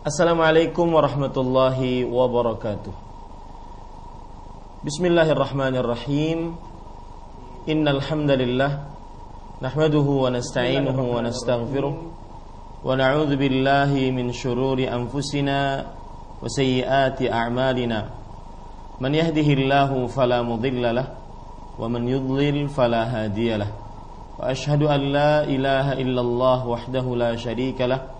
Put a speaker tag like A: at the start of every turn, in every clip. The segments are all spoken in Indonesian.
A: Assalamualaikum warahmatullahi wabarakatuh. Bismillahirrahmanirrahim. Innal hamdalillah nahmaduhu wa nasta'inuhu wa nastaghfiruh wa na'udzu billahi min shururi anfusina wa sayyiati a'malina. Man yahdihillahu fala wa man yudlil fala. Wa ashhadu an la ilaha illallah wahdahu la sharika lahu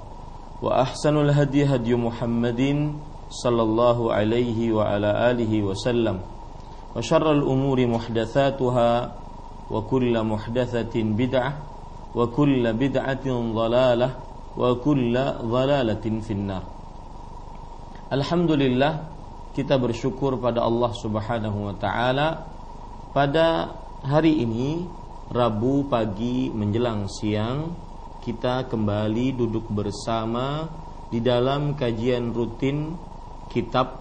A: وأحسن الهدي هدي محمد صلى الله عليه وعلى آله وسلم وشر الأمور محدثاتها وكل محدثة بدعة وكل بدعة ضلالة وكل ضلالة في النار Alhamdulillah kita bersyukur pada Allah Subhanahu wa taala pada hari ini Rabu pagi menjelang siang kita kembali duduk bersama di dalam kajian rutin kitab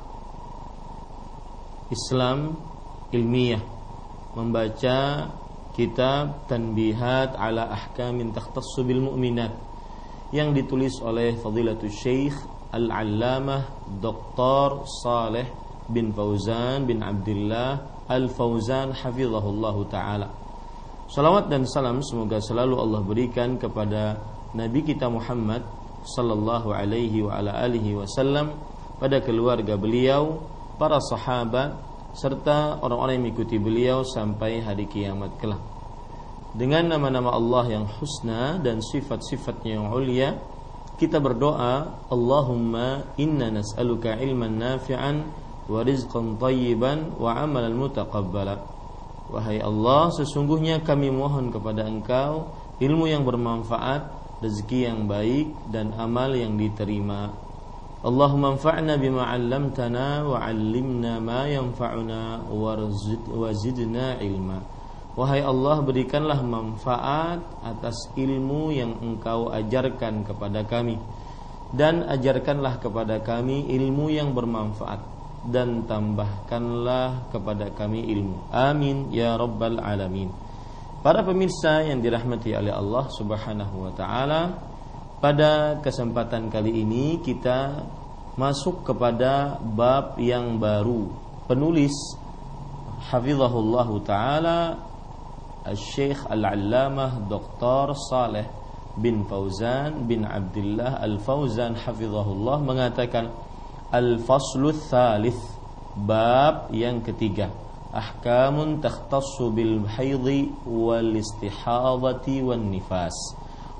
A: Islam ilmiah membaca kitab Tanbihat ala Ahkamin Takhtassu bil Mu'minat yang ditulis oleh Fadilatul Syekh Al-Allamah Dr. Saleh bin Fauzan bin Abdullah Al-Fauzan hafizahullahu taala Salawat dan salam semoga selalu Allah berikan kepada Nabi kita Muhammad sallallahu alaihi wa ala alihi wasallam pada keluarga beliau, para sahabat serta orang-orang yang mengikuti beliau sampai hari kiamat kelak. Dengan nama-nama Allah yang husna dan sifat-sifatnya yang ulia, kita berdoa, Allahumma inna nas'aluka ilman nafi'an wa rizqan tayyiban wa amalan mutaqabbala. Wahai Allah, sesungguhnya kami mohon kepada Engkau ilmu yang bermanfaat, rezeki yang baik dan amal yang diterima. Allahumma anfa'na bima 'allamtana wa 'allimna ma yanfa'una wa zidna ilma. Wahai Allah, berikanlah manfaat atas ilmu yang Engkau ajarkan kepada kami dan ajarkanlah kepada kami ilmu yang bermanfaat dan tambahkanlah kepada kami ilmu. Amin ya rabbal alamin. Para pemirsa yang dirahmati oleh Allah Subhanahu wa taala, pada kesempatan kali ini kita masuk kepada bab yang baru. Penulis hafizahullah taala Al-Syekh Al-Allamah Dr. Saleh bin Fauzan bin Abdullah Al-Fauzan hafizahullah mengatakan Al-Faslu Thalith. Bab yang ketiga. Ahkamun takhtassu bil haidhi wal istihadati wan nifas.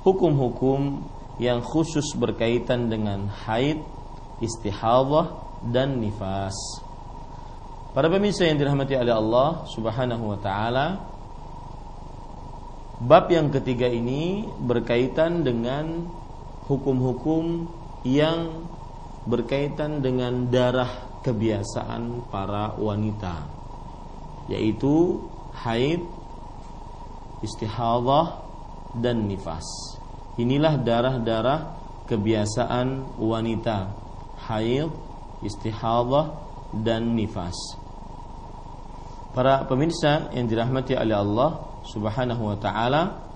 A: Hukum-hukum yang khusus berkaitan dengan haid, istihadah dan nifas. Para pemirsa yang dirahmati oleh Allah Subhanahu wa taala Bab yang ketiga ini berkaitan dengan hukum-hukum yang berkaitan dengan darah kebiasaan para wanita yaitu haid, istihadah dan nifas. Inilah darah-darah kebiasaan wanita, haid, istihadah dan nifas. Para pemirsa yang dirahmati oleh Allah Subhanahu wa taala,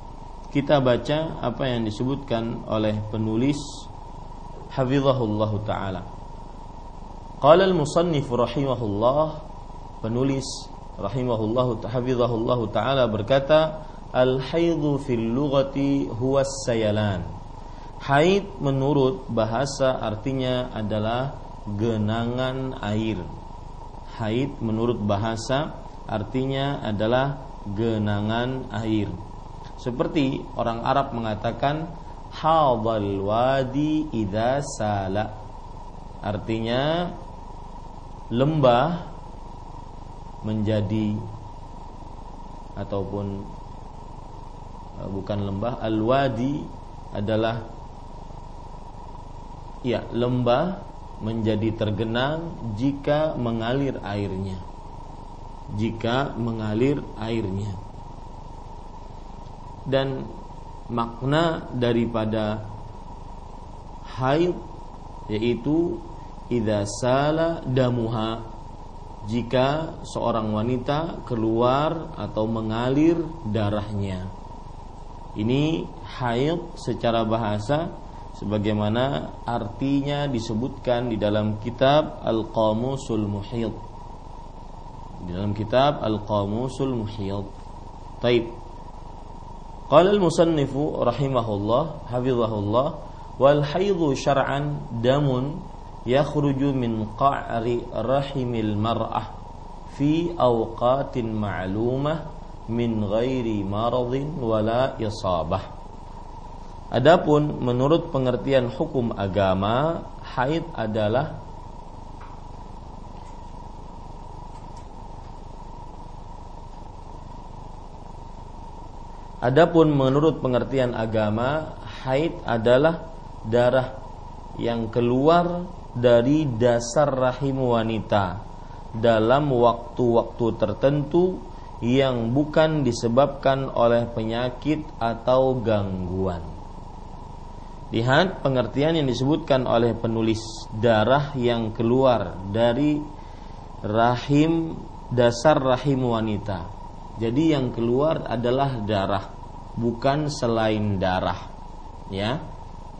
A: kita baca apa yang disebutkan oleh penulis hafizahullah taala. Qala al-musannif rahimahullah penulis rahimahullah hafizahullah taala berkata al-haidhu fil lughati huwa sayalan. Haid menurut bahasa artinya adalah genangan air. haid menurut bahasa artinya adalah genangan air. Seperti orang Arab mengatakan hadal wadi idza sala. Artinya lembah menjadi ataupun eh, bukan lembah al-wadi adalah ya lembah menjadi tergenang jika mengalir airnya jika mengalir airnya dan makna daripada haid yaitu idza sala damuha jika seorang wanita keluar atau mengalir darahnya. Ini haid secara bahasa sebagaimana artinya disebutkan di dalam kitab Al-Qamusul Muhit. Di dalam kitab Al-Qamusul Muhit. Taib. Qala al-musannifu rahimahullah hafizahullah wal haidhu syar'an damun yakhruju min qa'ri rahimil mar'ah fi awqatin ma'lumah min ghairi maradin wala isabah. Adapun menurut pengertian hukum agama haid adalah Adapun menurut pengertian agama haid adalah darah yang keluar dari dasar rahim wanita dalam waktu-waktu tertentu yang bukan disebabkan oleh penyakit atau gangguan. Lihat pengertian yang disebutkan oleh penulis darah yang keluar dari rahim dasar rahim wanita. Jadi yang keluar adalah darah, bukan selain darah. Ya.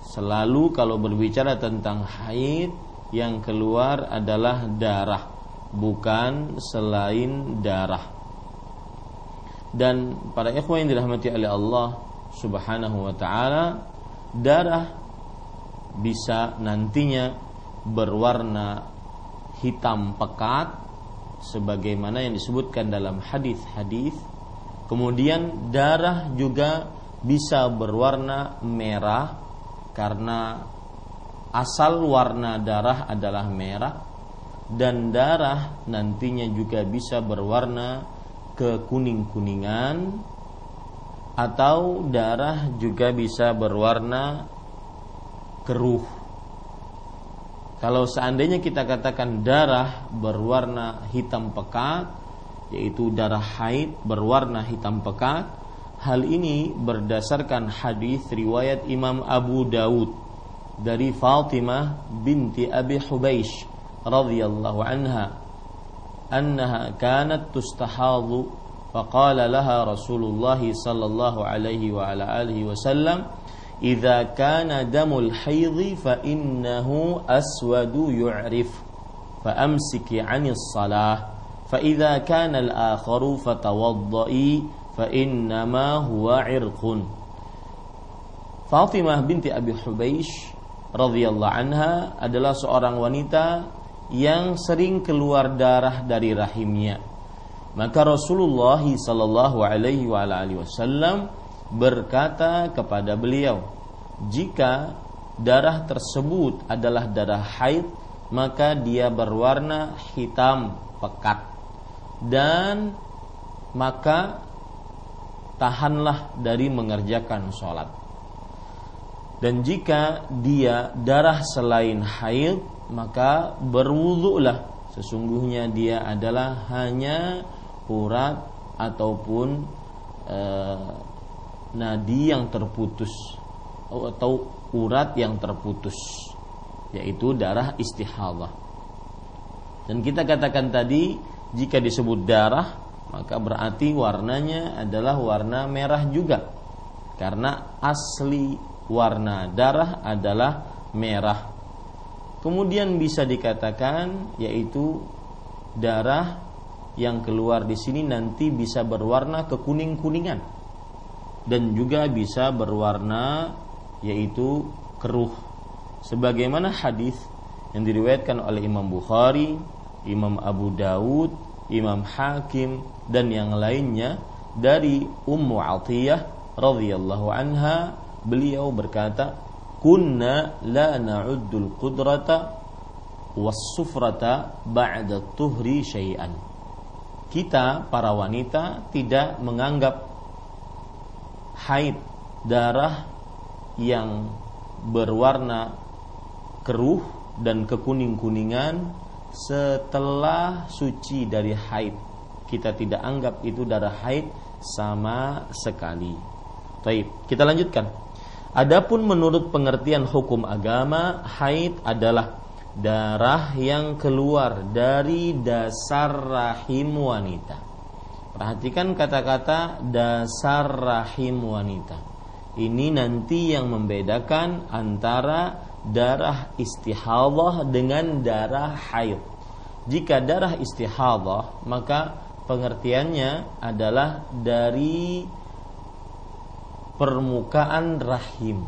A: Selalu kalau berbicara tentang haid yang keluar adalah darah, bukan selain darah. Dan para ikhwan yang dirahmati oleh Allah Subhanahu wa taala, darah bisa nantinya berwarna hitam pekat sebagaimana yang disebutkan dalam hadis-hadis. Kemudian darah juga bisa berwarna merah karena asal warna darah adalah merah dan darah nantinya juga bisa berwarna kekuning-kuningan atau darah juga bisa berwarna keruh. Kalau seandainya kita katakan darah berwarna hitam pekat, yaitu darah haid berwarna hitam pekat, Hal ini berdasarkan hadis riwayat Imam Abu Dawud dari Fatimah binti Abi Hubeish radhiyallahu anha. Annaha kanat tustahadhu faqala laha Rasulullah sallallahu alaihi wa ala alihi wasallam idza kana damul haidhi fa innahu aswadu yu'rif fa amsiki 'anis salah kana al-akharu fatawaddai fa innama huwa irqun Fatimah binti Abi Hubeish radhiyallahu anha adalah seorang wanita yang sering keluar darah dari rahimnya. Maka Rasulullah sallallahu alaihi wasallam berkata kepada beliau, jika darah tersebut adalah darah haid, maka dia berwarna hitam pekat dan maka tahanlah dari mengerjakan sholat. Dan jika dia darah selain haid, maka berwudhulah. Sesungguhnya dia adalah hanya urat ataupun e, nadi yang terputus atau urat yang terputus, yaitu darah istihadah. Dan kita katakan tadi, jika disebut darah maka berarti warnanya adalah warna merah juga karena asli warna darah adalah merah. Kemudian bisa dikatakan yaitu darah yang keluar di sini nanti bisa berwarna kekuning-kuningan dan juga bisa berwarna yaitu keruh. Sebagaimana hadis yang diriwayatkan oleh Imam Bukhari Imam Abu Dawud, Imam Hakim dan yang lainnya dari Ummu Atiyah radhiyallahu anha. Beliau berkata kunna la na'uddul qudrata was-sufrata ba'da tuhri syai'an. Kita para wanita tidak menganggap haid darah yang berwarna keruh dan kekuning-kuningan setelah suci dari haid kita tidak anggap itu darah haid sama sekali. Baik, kita lanjutkan. Adapun menurut pengertian hukum agama, haid adalah darah yang keluar dari dasar rahim wanita. Perhatikan kata-kata dasar rahim wanita. Ini nanti yang membedakan antara darah istihadah dengan darah haid. Jika darah istihadah, maka pengertiannya adalah dari permukaan rahim.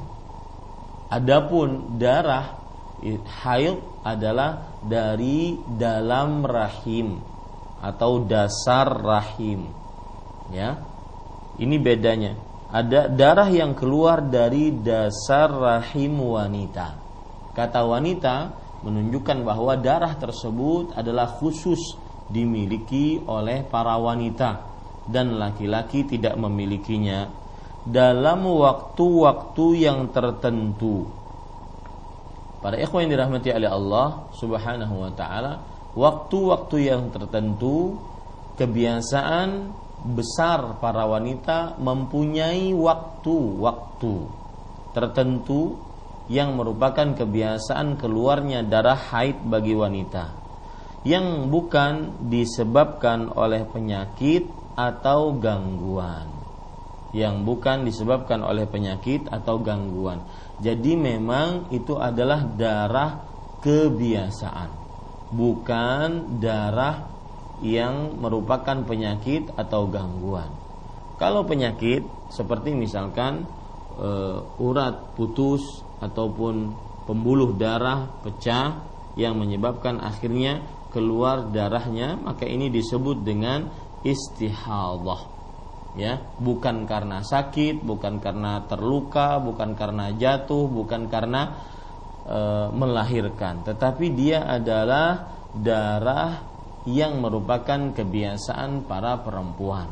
A: Adapun darah haid adalah dari dalam rahim atau dasar rahim. Ya. Ini bedanya. Ada darah yang keluar dari dasar rahim wanita. Kata wanita menunjukkan bahwa darah tersebut adalah khusus dimiliki oleh para wanita dan laki-laki tidak memilikinya dalam waktu-waktu yang tertentu. Para ikhwan yang dirahmati oleh Allah Subhanahu wa taala, waktu-waktu yang tertentu kebiasaan besar para wanita mempunyai waktu-waktu tertentu yang merupakan kebiasaan keluarnya darah haid bagi wanita yang bukan disebabkan oleh penyakit atau gangguan. Yang bukan disebabkan oleh penyakit atau gangguan. Jadi memang itu adalah darah kebiasaan, bukan darah yang merupakan penyakit atau gangguan. Kalau penyakit seperti misalkan e, urat putus ataupun pembuluh darah pecah yang menyebabkan akhirnya keluar darahnya maka ini disebut dengan istihadah. Ya bukan karena sakit bukan karena terluka bukan karena jatuh bukan karena e, melahirkan. Tetapi dia adalah darah yang merupakan kebiasaan para perempuan.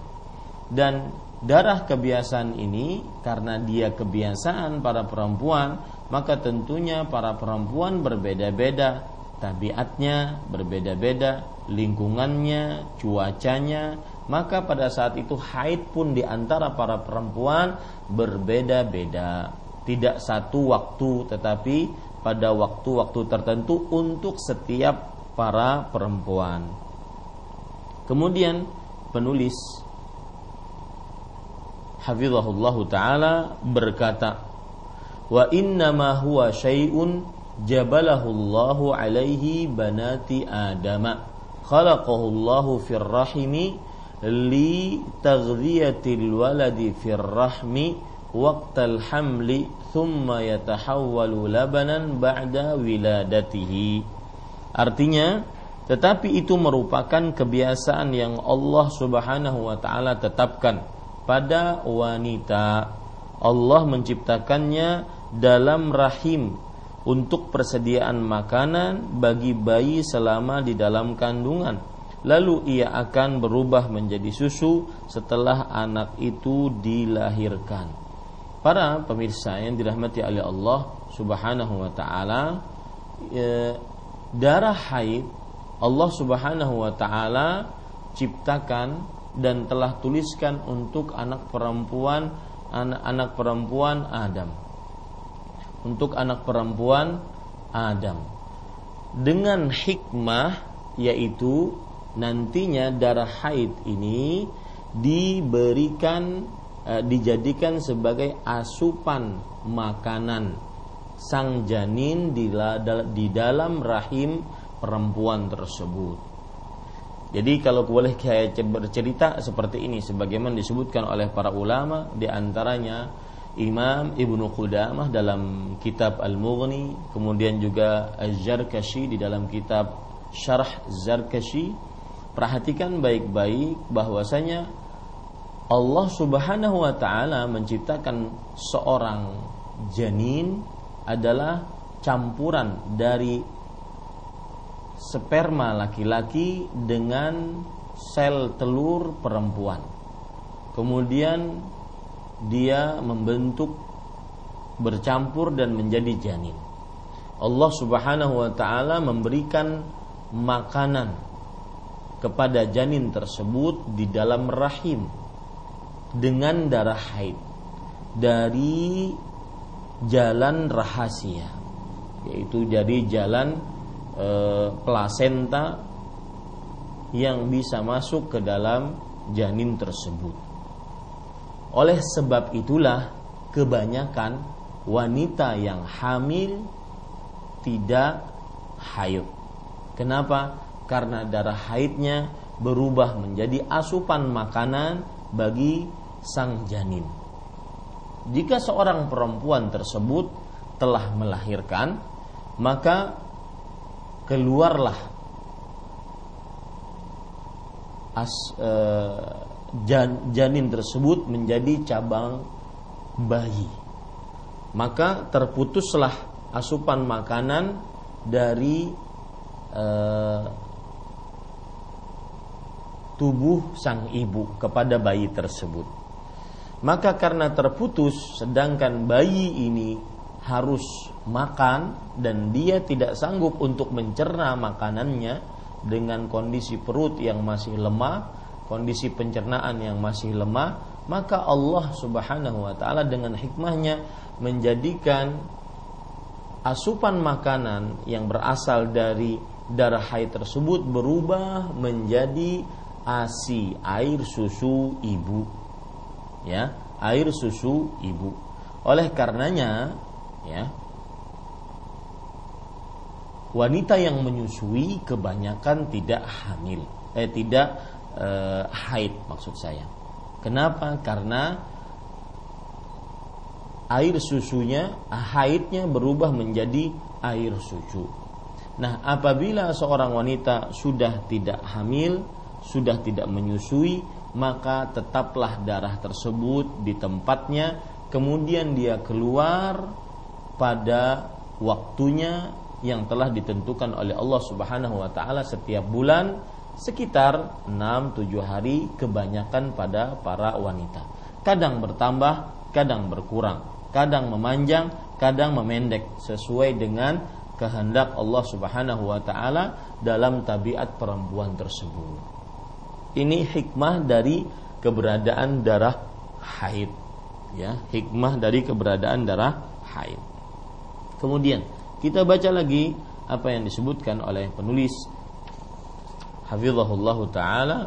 A: Dan darah kebiasaan ini karena dia kebiasaan para perempuan maka tentunya para perempuan berbeda-beda tabiatnya berbeda-beda, lingkungannya, cuacanya, maka pada saat itu haid pun di antara para perempuan berbeda-beda. Tidak satu waktu tetapi pada waktu-waktu tertentu untuk setiap para perempuan. Kemudian penulis Hafizahullah taala berkata, "Wa inna ma huwa syai'un jabalahu Allah alaihi banati Adam khalaqahu Allah fir rahimi li taghdhiyatil waladi fir rahmi waqtal hamli thumma yatahawwalu labanan ba'da wiladatihi. Artinya tetapi itu merupakan kebiasaan yang Allah Subhanahu wa taala tetapkan pada wanita Allah menciptakannya dalam rahim untuk persediaan makanan bagi bayi selama di dalam kandungan. Lalu ia akan berubah menjadi susu setelah anak itu dilahirkan. Para pemirsa yang dirahmati oleh Allah Subhanahu wa taala, e, darah haid Allah Subhanahu wa taala ciptakan dan telah tuliskan untuk anak perempuan anak-anak perempuan Adam untuk anak perempuan Adam dengan hikmah yaitu nantinya darah haid ini diberikan eh, dijadikan sebagai asupan makanan sang janin di dalam rahim perempuan tersebut. Jadi kalau boleh saya bercerita seperti ini sebagaimana disebutkan oleh para ulama di antaranya Imam Ibnu Qudamah dalam kitab Al-Mughni, kemudian juga Az-Zarkashi di dalam kitab Syarah Zarkashi. Perhatikan baik-baik bahwasanya Allah Subhanahu wa taala menciptakan seorang janin adalah campuran dari sperma laki-laki dengan sel telur perempuan. Kemudian dia membentuk bercampur dan menjadi janin. Allah Subhanahu wa taala memberikan makanan kepada janin tersebut di dalam rahim dengan darah haid dari jalan rahasia yaitu dari jalan e, plasenta yang bisa masuk ke dalam janin tersebut. Oleh sebab itulah kebanyakan wanita yang hamil tidak haid. Kenapa? Karena darah haidnya berubah menjadi asupan makanan bagi sang janin. Jika seorang perempuan tersebut telah melahirkan, maka keluarlah as, e, jan, janin tersebut menjadi cabang bayi. Maka terputuslah asupan makanan dari e, tubuh sang ibu kepada bayi tersebut. Maka karena terputus sedangkan bayi ini harus makan dan dia tidak sanggup untuk mencerna makanannya, dengan kondisi perut yang masih lemah, kondisi pencernaan yang masih lemah, maka Allah Subhanahu wa taala dengan hikmahnya menjadikan asupan makanan yang berasal dari darah haid tersebut berubah menjadi ASI, air susu ibu. Ya, air susu ibu. Oleh karenanya, ya, wanita yang menyusui kebanyakan tidak hamil, eh tidak eh, haid maksud saya. Kenapa? Karena air susunya, haidnya berubah menjadi air susu. Nah, apabila seorang wanita sudah tidak hamil, sudah tidak menyusui, maka tetaplah darah tersebut di tempatnya, kemudian dia keluar pada waktunya yang telah ditentukan oleh Allah Subhanahu wa taala setiap bulan sekitar 6-7 hari kebanyakan pada para wanita. Kadang bertambah, kadang berkurang, kadang memanjang, kadang memendek sesuai dengan kehendak Allah Subhanahu wa taala dalam tabiat perempuan tersebut. Ini hikmah dari keberadaan darah haid. Ya, hikmah dari keberadaan darah haid. Kemudian kita baca lagi apa yang disebutkan oleh penulis. Hafizahullah taala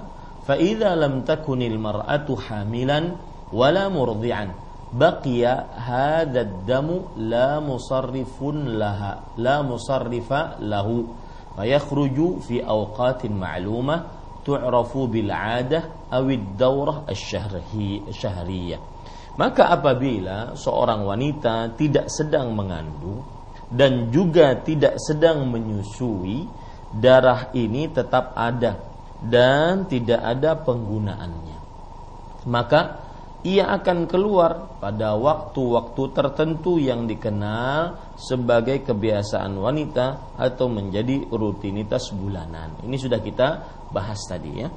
A: fa idza lam takunil mar'atu hamilan wala murdi'an baqiya hadha ad-damu la musarrifun laha la musarrifa lahu fayakhruju fi awqatin ma'lumah tu'rafu bil 'adah aw ad-dawrah asy-syahriyah maka apabila seorang wanita tidak sedang mengandung dan juga tidak sedang menyusui, darah ini tetap ada dan tidak ada penggunaannya. Maka ia akan keluar pada waktu-waktu tertentu yang dikenal sebagai kebiasaan wanita atau menjadi rutinitas bulanan. Ini sudah kita bahas tadi ya.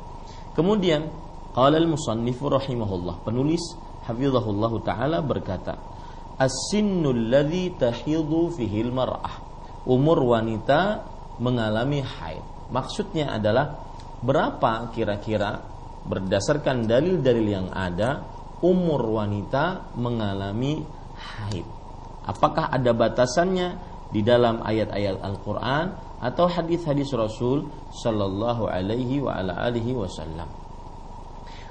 A: Kemudian qala al-musannif rahimahullah penulis hafizahullah taala berkata as-sinnul ladzi tahidhu fihil mar'ah. Umur wanita mengalami haid. Maksudnya adalah berapa kira-kira berdasarkan dalil-dalil yang ada umur wanita mengalami haid. Apakah ada batasannya di dalam ayat-ayat Al-Qur'an atau hadis-hadis Rasul sallallahu alaihi wa ala alihi wasallam?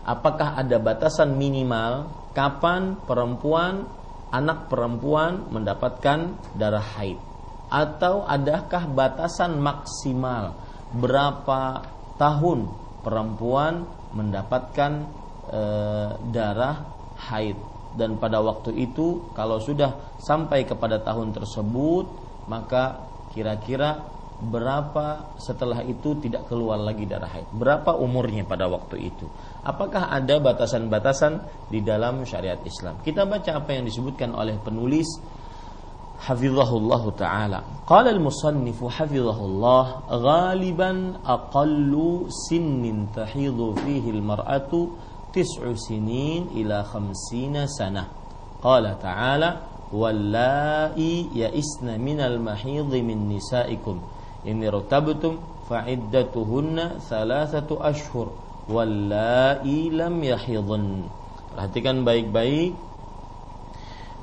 A: Apakah ada batasan minimal kapan perempuan anak perempuan mendapatkan darah haid atau adakah batasan maksimal berapa tahun perempuan mendapatkan e, darah haid dan pada waktu itu kalau sudah sampai kepada tahun tersebut maka kira-kira berapa setelah itu tidak keluar lagi darah haid? Berapa umurnya pada waktu itu? Apakah ada batasan-batasan di dalam syariat Islam? Kita baca apa yang disebutkan oleh penulis Hafizahullah Ta'ala. Qala al-musannif Hafizahullah Ghaliban aqallu sinnin tahidhu fihi al-mar'atu Tis'u sinin ila khamsina sanah. Qala Ta'ala Wallai ya'isna minal mahidhi min nisaikum. In irtabtum fa'iddatuhunna thalathatu ashhur Wallai lam yahidhan Perhatikan baik-baik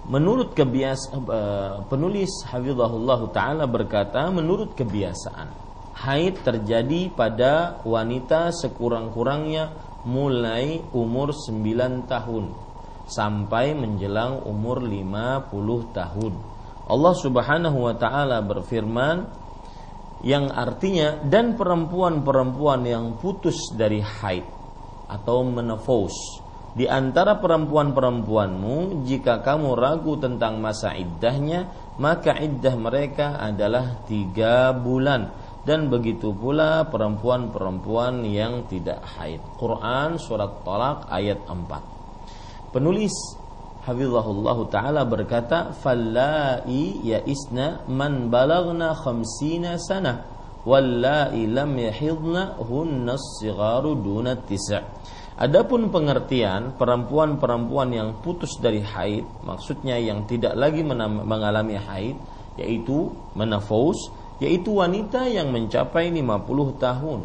A: Menurut kebiasaan uh, penulis Hafizahullah taala berkata menurut kebiasaan haid terjadi pada wanita sekurang-kurangnya mulai umur 9 tahun sampai menjelang umur 50 tahun. Allah Subhanahu wa taala berfirman yang artinya dan perempuan-perempuan yang putus dari haid atau menopause di antara perempuan-perempuanmu jika kamu ragu tentang masa iddahnya maka iddah mereka adalah tiga bulan. Dan begitu pula perempuan-perempuan yang tidak haid. Quran surat Talak ayat 4 penulis Hafizahullah Ta'ala berkata Fallai ya isna man balagna khamsina sana Wallai lam yahidna hunna sigaru duna tisa' Adapun pengertian perempuan-perempuan yang putus dari haid, maksudnya yang tidak lagi mengalami haid, yaitu menafous, yaitu wanita yang mencapai 50 tahun.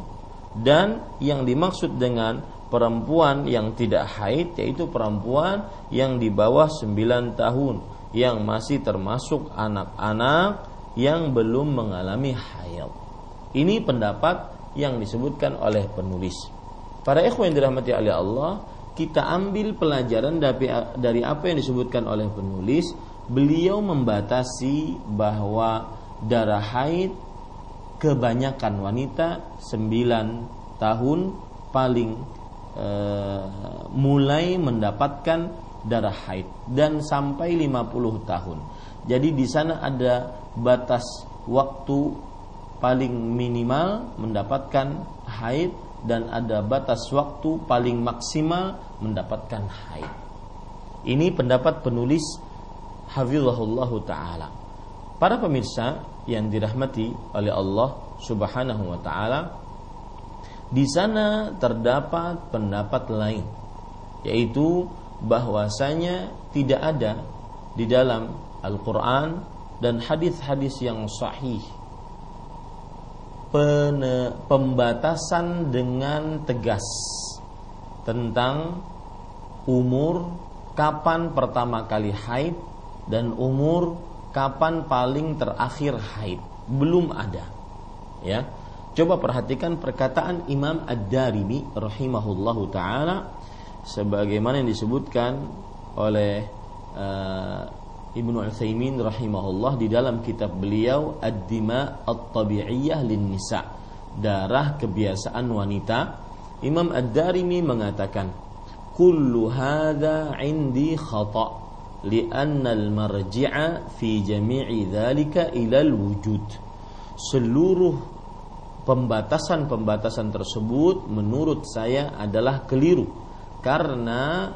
A: Dan yang dimaksud dengan perempuan yang tidak haid yaitu perempuan yang di bawah 9 tahun yang masih termasuk anak-anak yang belum mengalami haid. Ini pendapat yang disebutkan oleh penulis. Para ikhwan yang dirahmati oleh Allah, kita ambil pelajaran dari apa yang disebutkan oleh penulis. Beliau membatasi bahwa darah haid kebanyakan wanita 9 tahun paling e, mulai mendapatkan darah haid dan sampai 50 tahun. Jadi di sana ada batas waktu paling minimal mendapatkan haid dan ada batas waktu paling maksimal mendapatkan haid. Ini pendapat penulis Hafizahullah taala. Para pemirsa yang dirahmati oleh Allah Subhanahu wa taala, di sana terdapat pendapat lain yaitu bahwasanya tidak ada di dalam Al-Qur'an dan hadis-hadis yang sahih. Pembatasan dengan tegas tentang umur kapan pertama kali haid dan umur kapan paling terakhir haid. Belum ada ya coba perhatikan perkataan Imam Ad-Darimi rahimahullahu taala sebagaimana yang disebutkan oleh uh, Ibnu Utsaimin rahimahullah di dalam kitab beliau Ad-Dima At-Tabi'iyah lin Nisa darah kebiasaan wanita. Imam Ad-Darimi mengatakan kullu hadza indi khata' lianna al-marji'a fi jami'i dzalika ila al-wujud seluruh pembatasan-pembatasan tersebut menurut saya adalah keliru. Karena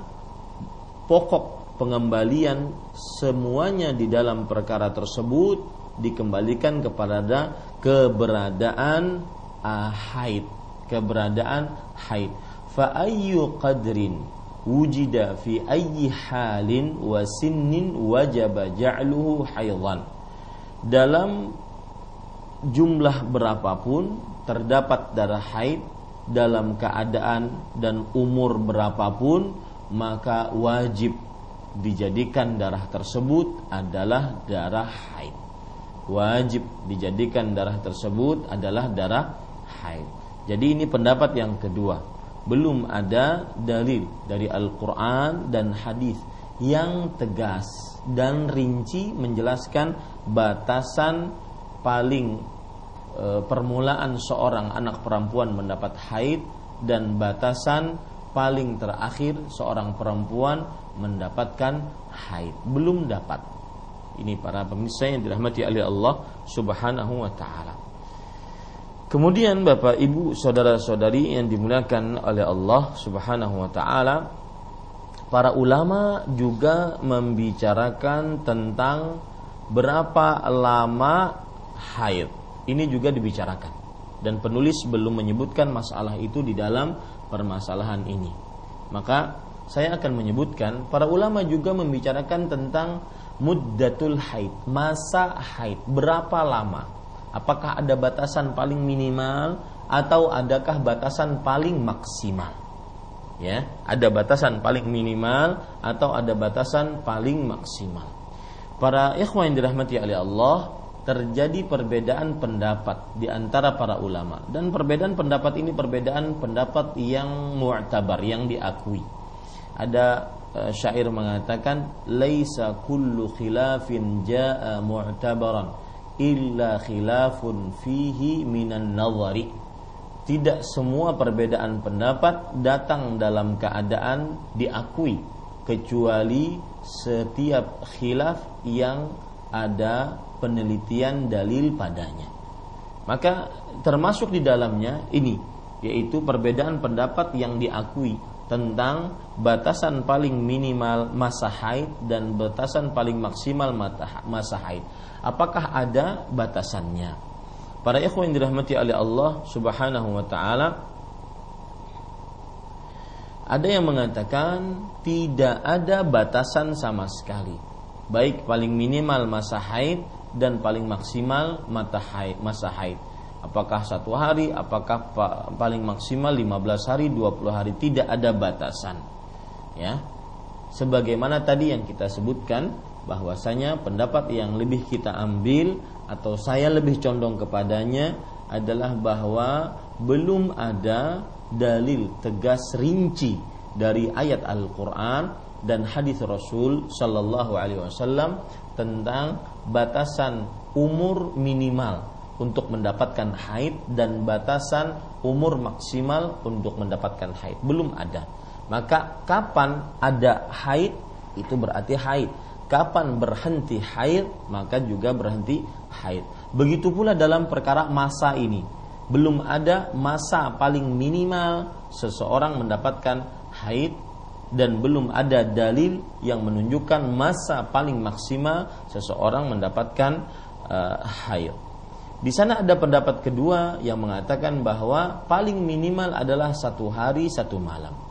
A: pokok pengembalian semuanya di dalam perkara tersebut dikembalikan kepada keberadaan uh, haid. Keberadaan haid. Fa ayyu qadrin wujida fi ayyi halin wa sinnin wajaba ja'luhu haidan dalam jumlah berapapun terdapat darah haid dalam keadaan dan umur berapapun maka wajib dijadikan darah tersebut adalah darah haid. Wajib dijadikan darah tersebut adalah darah haid. Jadi ini pendapat yang kedua. Belum ada dalil dari Al-Qur'an dan hadis yang tegas dan rinci menjelaskan batasan paling permulaan seorang anak perempuan mendapat haid dan batasan paling terakhir seorang perempuan mendapatkan haid. Belum dapat. Ini para pemirsa yang dirahmati oleh Allah Subhanahu wa taala. Kemudian Bapak Ibu saudara-saudari yang dimuliakan oleh Allah Subhanahu wa taala, para ulama juga membicarakan tentang berapa lama haid. Ini juga dibicarakan dan penulis belum menyebutkan masalah itu di dalam permasalahan ini. Maka saya akan menyebutkan para ulama juga membicarakan tentang muddatul haid, masa haid, berapa lama Apakah ada batasan paling minimal atau adakah batasan paling maksimal? Ya, ada batasan paling minimal atau ada batasan paling maksimal. Para ikhwan yang dirahmati oleh Allah, terjadi perbedaan pendapat di antara para ulama dan perbedaan pendapat ini perbedaan pendapat yang mu'tabar yang diakui. Ada uh, syair mengatakan laisa kullu khilafin jaa mu'tabaran illa khilafun fihi minan nazari tidak semua perbedaan pendapat datang dalam keadaan diakui kecuali setiap khilaf yang ada penelitian dalil padanya maka termasuk di dalamnya ini yaitu perbedaan pendapat yang diakui tentang batasan paling minimal masa haid dan batasan paling maksimal masa haid. Apakah ada batasannya? Para ikhwan yang dirahmati oleh Allah Subhanahu wa taala ada yang mengatakan tidak ada batasan sama sekali. Baik paling minimal masa haid dan paling maksimal mata haid, masa haid apakah satu hari, apakah paling maksimal 15 hari, 20 hari, tidak ada batasan. Ya. Sebagaimana tadi yang kita sebutkan bahwasanya pendapat yang lebih kita ambil atau saya lebih condong kepadanya adalah bahwa belum ada dalil tegas rinci dari ayat Al-Qur'an dan hadis Rasul Shallallahu Alaihi Wasallam tentang batasan umur minimal untuk mendapatkan haid dan batasan umur maksimal untuk mendapatkan haid belum ada. Maka kapan ada haid itu berarti haid. Kapan berhenti haid maka juga berhenti haid. Begitu pula dalam perkara masa ini. Belum ada masa paling minimal seseorang mendapatkan haid dan belum ada dalil yang menunjukkan masa paling maksimal seseorang mendapatkan uh, haid. Di sana ada pendapat kedua yang mengatakan bahwa paling minimal adalah satu hari satu malam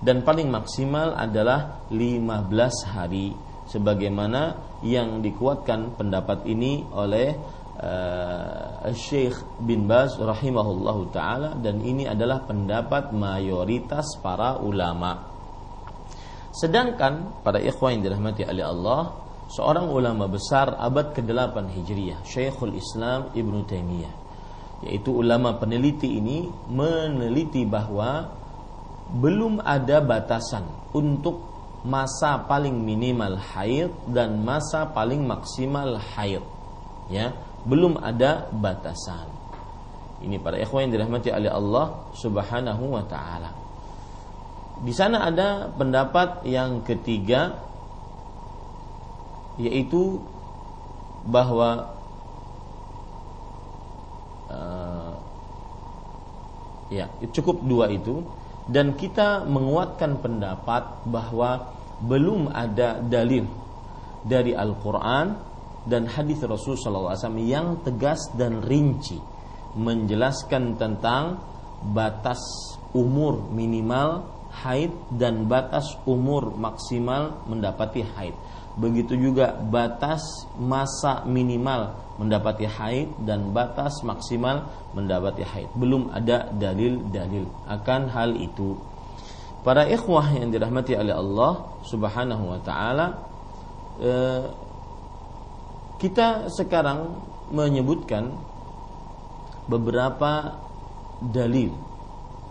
A: dan paling maksimal adalah 15 hari sebagaimana yang dikuatkan pendapat ini oleh uh, Syekh bin Baz rahimahullahu taala dan ini adalah pendapat mayoritas para ulama. Sedangkan pada ikhwan yang dirahmati oleh Allah seorang ulama besar abad ke-8 Hijriah, Syekhul Islam Ibnu Taimiyah. Yaitu ulama peneliti ini meneliti bahwa belum ada batasan untuk masa paling minimal haid dan masa paling maksimal haid. Ya, belum ada batasan. Ini para ikhwan yang dirahmati oleh Allah Subhanahu wa taala. Di sana ada pendapat yang ketiga yaitu bahwa uh, ya cukup dua itu. Dan kita menguatkan pendapat bahwa belum ada dalil dari Al-Qur'an dan hadis Rasul SAW yang tegas dan rinci menjelaskan tentang batas umur minimal haid dan batas umur maksimal mendapati haid begitu juga batas masa minimal mendapati haid dan batas maksimal mendapati haid. Belum ada dalil-dalil akan hal itu. Para ikhwah yang dirahmati oleh Allah Subhanahu wa taala eh, kita sekarang menyebutkan beberapa dalil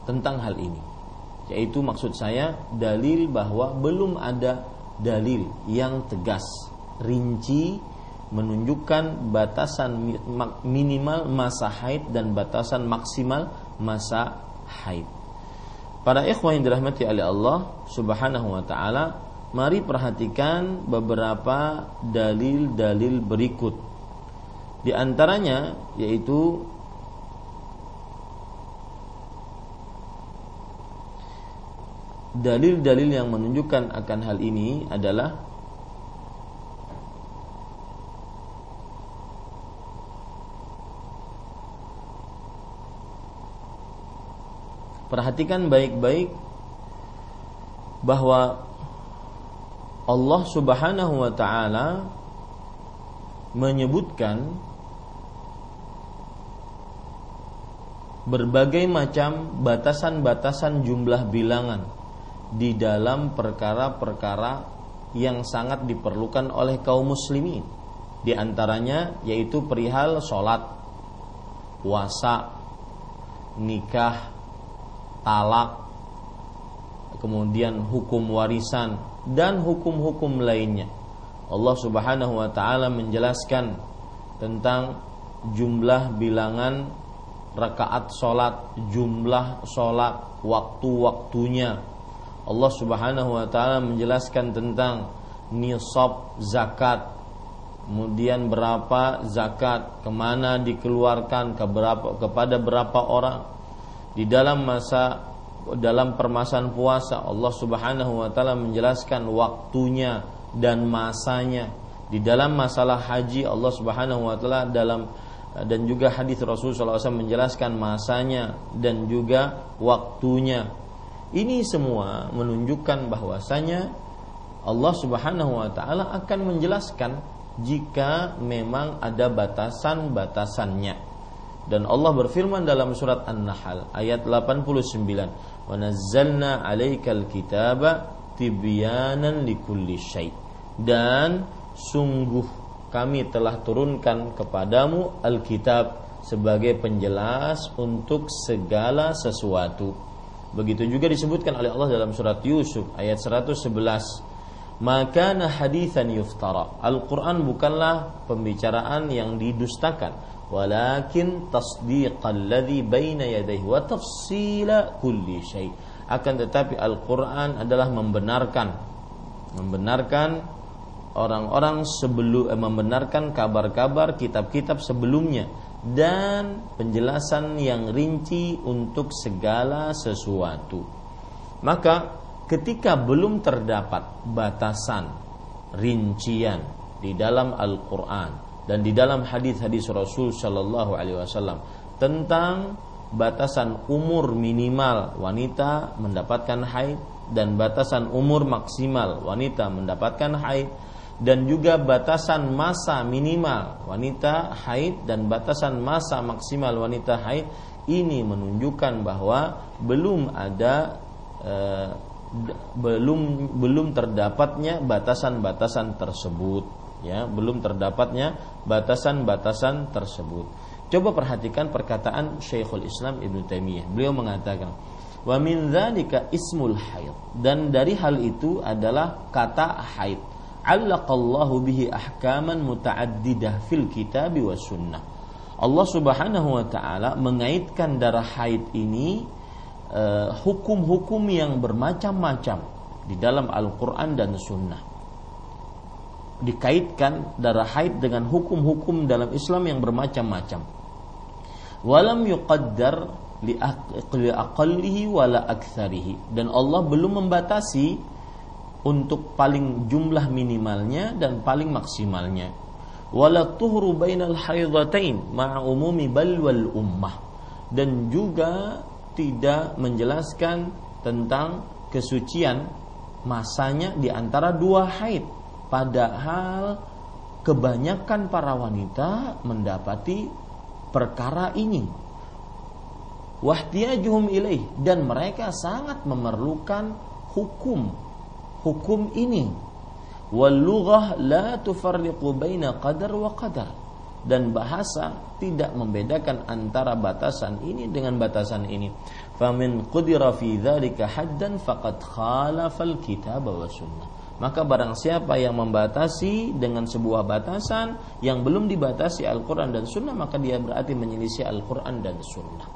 A: tentang hal ini. Yaitu maksud saya dalil bahwa belum ada dalil yang tegas, rinci menunjukkan batasan minimal masa haid dan batasan maksimal masa haid. Para ikhwan yang dirahmati oleh Allah Subhanahu wa taala, mari perhatikan beberapa dalil-dalil berikut. Di antaranya yaitu dalil-dalil yang menunjukkan akan hal ini adalah Perhatikan baik-baik bahwa Allah Subhanahu wa taala menyebutkan berbagai macam batasan-batasan jumlah bilangan di dalam perkara-perkara yang sangat diperlukan oleh kaum muslimin. Di antaranya yaitu perihal sholat, puasa, nikah, talak, kemudian hukum warisan dan hukum-hukum lainnya. Allah Subhanahu wa taala menjelaskan tentang jumlah bilangan rakaat solat, jumlah solat, waktu-waktunya. Allah Subhanahu wa taala menjelaskan tentang nisab zakat, kemudian berapa zakat, ke mana dikeluarkan, ke berapa, kepada berapa orang. Di dalam masa dalam permasalahan puasa Allah Subhanahu wa taala menjelaskan waktunya dan masanya. Di dalam masalah haji Allah Subhanahu wa taala dalam dan juga hadis Rasul SAW menjelaskan masanya dan juga waktunya. Ini semua menunjukkan bahwasanya Allah Subhanahu wa taala akan menjelaskan jika memang ada batasan-batasannya. Dan Allah berfirman dalam surat An-Nahl ayat 89, "Wa nazzalna 'alaikal kitaba tibyanan likulli syai'." Dan sungguh kami telah turunkan kepadamu Alkitab sebagai penjelas untuk segala sesuatu. Begitu juga disebutkan oleh Allah dalam surat Yusuf ayat 111. Maka hadithan yuftara. Al-Quran bukanlah pembicaraan yang didustakan. Walakin tasdiqal ladhi baina yadayhi wa tafsila kulli syai. Akan tetapi Al-Quran adalah membenarkan membenarkan orang-orang sebelum eh, membenarkan kabar-kabar kitab-kitab sebelumnya dan penjelasan yang rinci untuk segala sesuatu. Maka ketika belum terdapat batasan rincian di dalam Al-Qur'an dan di dalam hadis-hadis Rasul Shallallahu alaihi wasallam tentang batasan umur minimal wanita mendapatkan haid dan batasan umur maksimal wanita mendapatkan haid dan juga batasan masa minimal wanita haid dan batasan masa maksimal wanita haid. Ini menunjukkan bahwa belum ada e, belum belum terdapatnya batasan-batasan tersebut ya. Belum terdapatnya batasan-batasan tersebut. Coba perhatikan perkataan Syekhul Islam Ibnu Taimiyah. Beliau mengatakan wa min ismul haid. Dan dari hal itu adalah kata haid allaqallahu bihi ahkaman muta'addidah fil kitab wa sunnah. Allah Subhanahu wa taala mengaitkan darah haid ini uh, hukum-hukum yang bermacam-macam di dalam Al-Qur'an dan sunnah. Dikaitkan darah haid dengan hukum-hukum dalam Islam yang bermacam-macam. Walam yuqaddar li aqallihi wala aktsarihi dan Allah belum membatasi untuk paling jumlah minimalnya dan paling maksimalnya. Wala tuhru bainal haidhatain ma'a umumi bal wal ummah. Dan juga tidak menjelaskan tentang kesucian masanya di antara dua haid. Padahal kebanyakan para wanita mendapati perkara ini. Wahtiyajuhum ilaih. Dan mereka sangat memerlukan hukum hukum ini. Wal lughah la tufarriqu baina qadar wa qadar. Dan bahasa tidak membedakan antara batasan ini dengan batasan ini. Famin qudira fi dzalika haddan faqad khalafal kitab wa sunnah. Maka barang siapa yang membatasi dengan sebuah batasan yang belum dibatasi Al-Quran dan Sunnah maka dia berarti menyelisih Al-Quran dan Sunnah.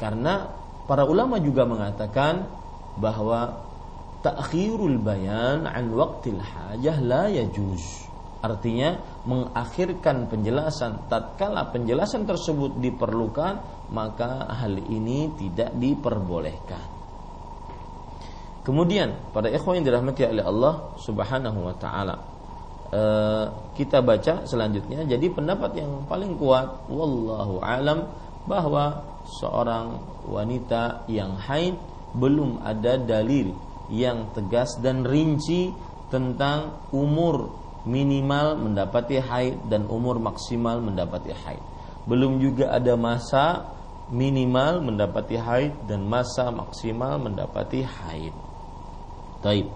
A: Karena para ulama juga mengatakan bahwa ta'khirul bayan an waqtil hajah la yajuz. Artinya mengakhirkan penjelasan tatkala penjelasan tersebut diperlukan maka hal ini tidak diperbolehkan. Kemudian pada ikhwan yang dirahmati oleh Allah Subhanahu wa taala eh, kita baca selanjutnya jadi pendapat yang paling kuat wallahu alam bahwa seorang wanita yang haid belum ada dalil yang tegas dan rinci tentang umur minimal mendapati haid dan umur maksimal mendapati haid. Belum juga ada masa minimal mendapati haid dan masa maksimal mendapati haid. Taib.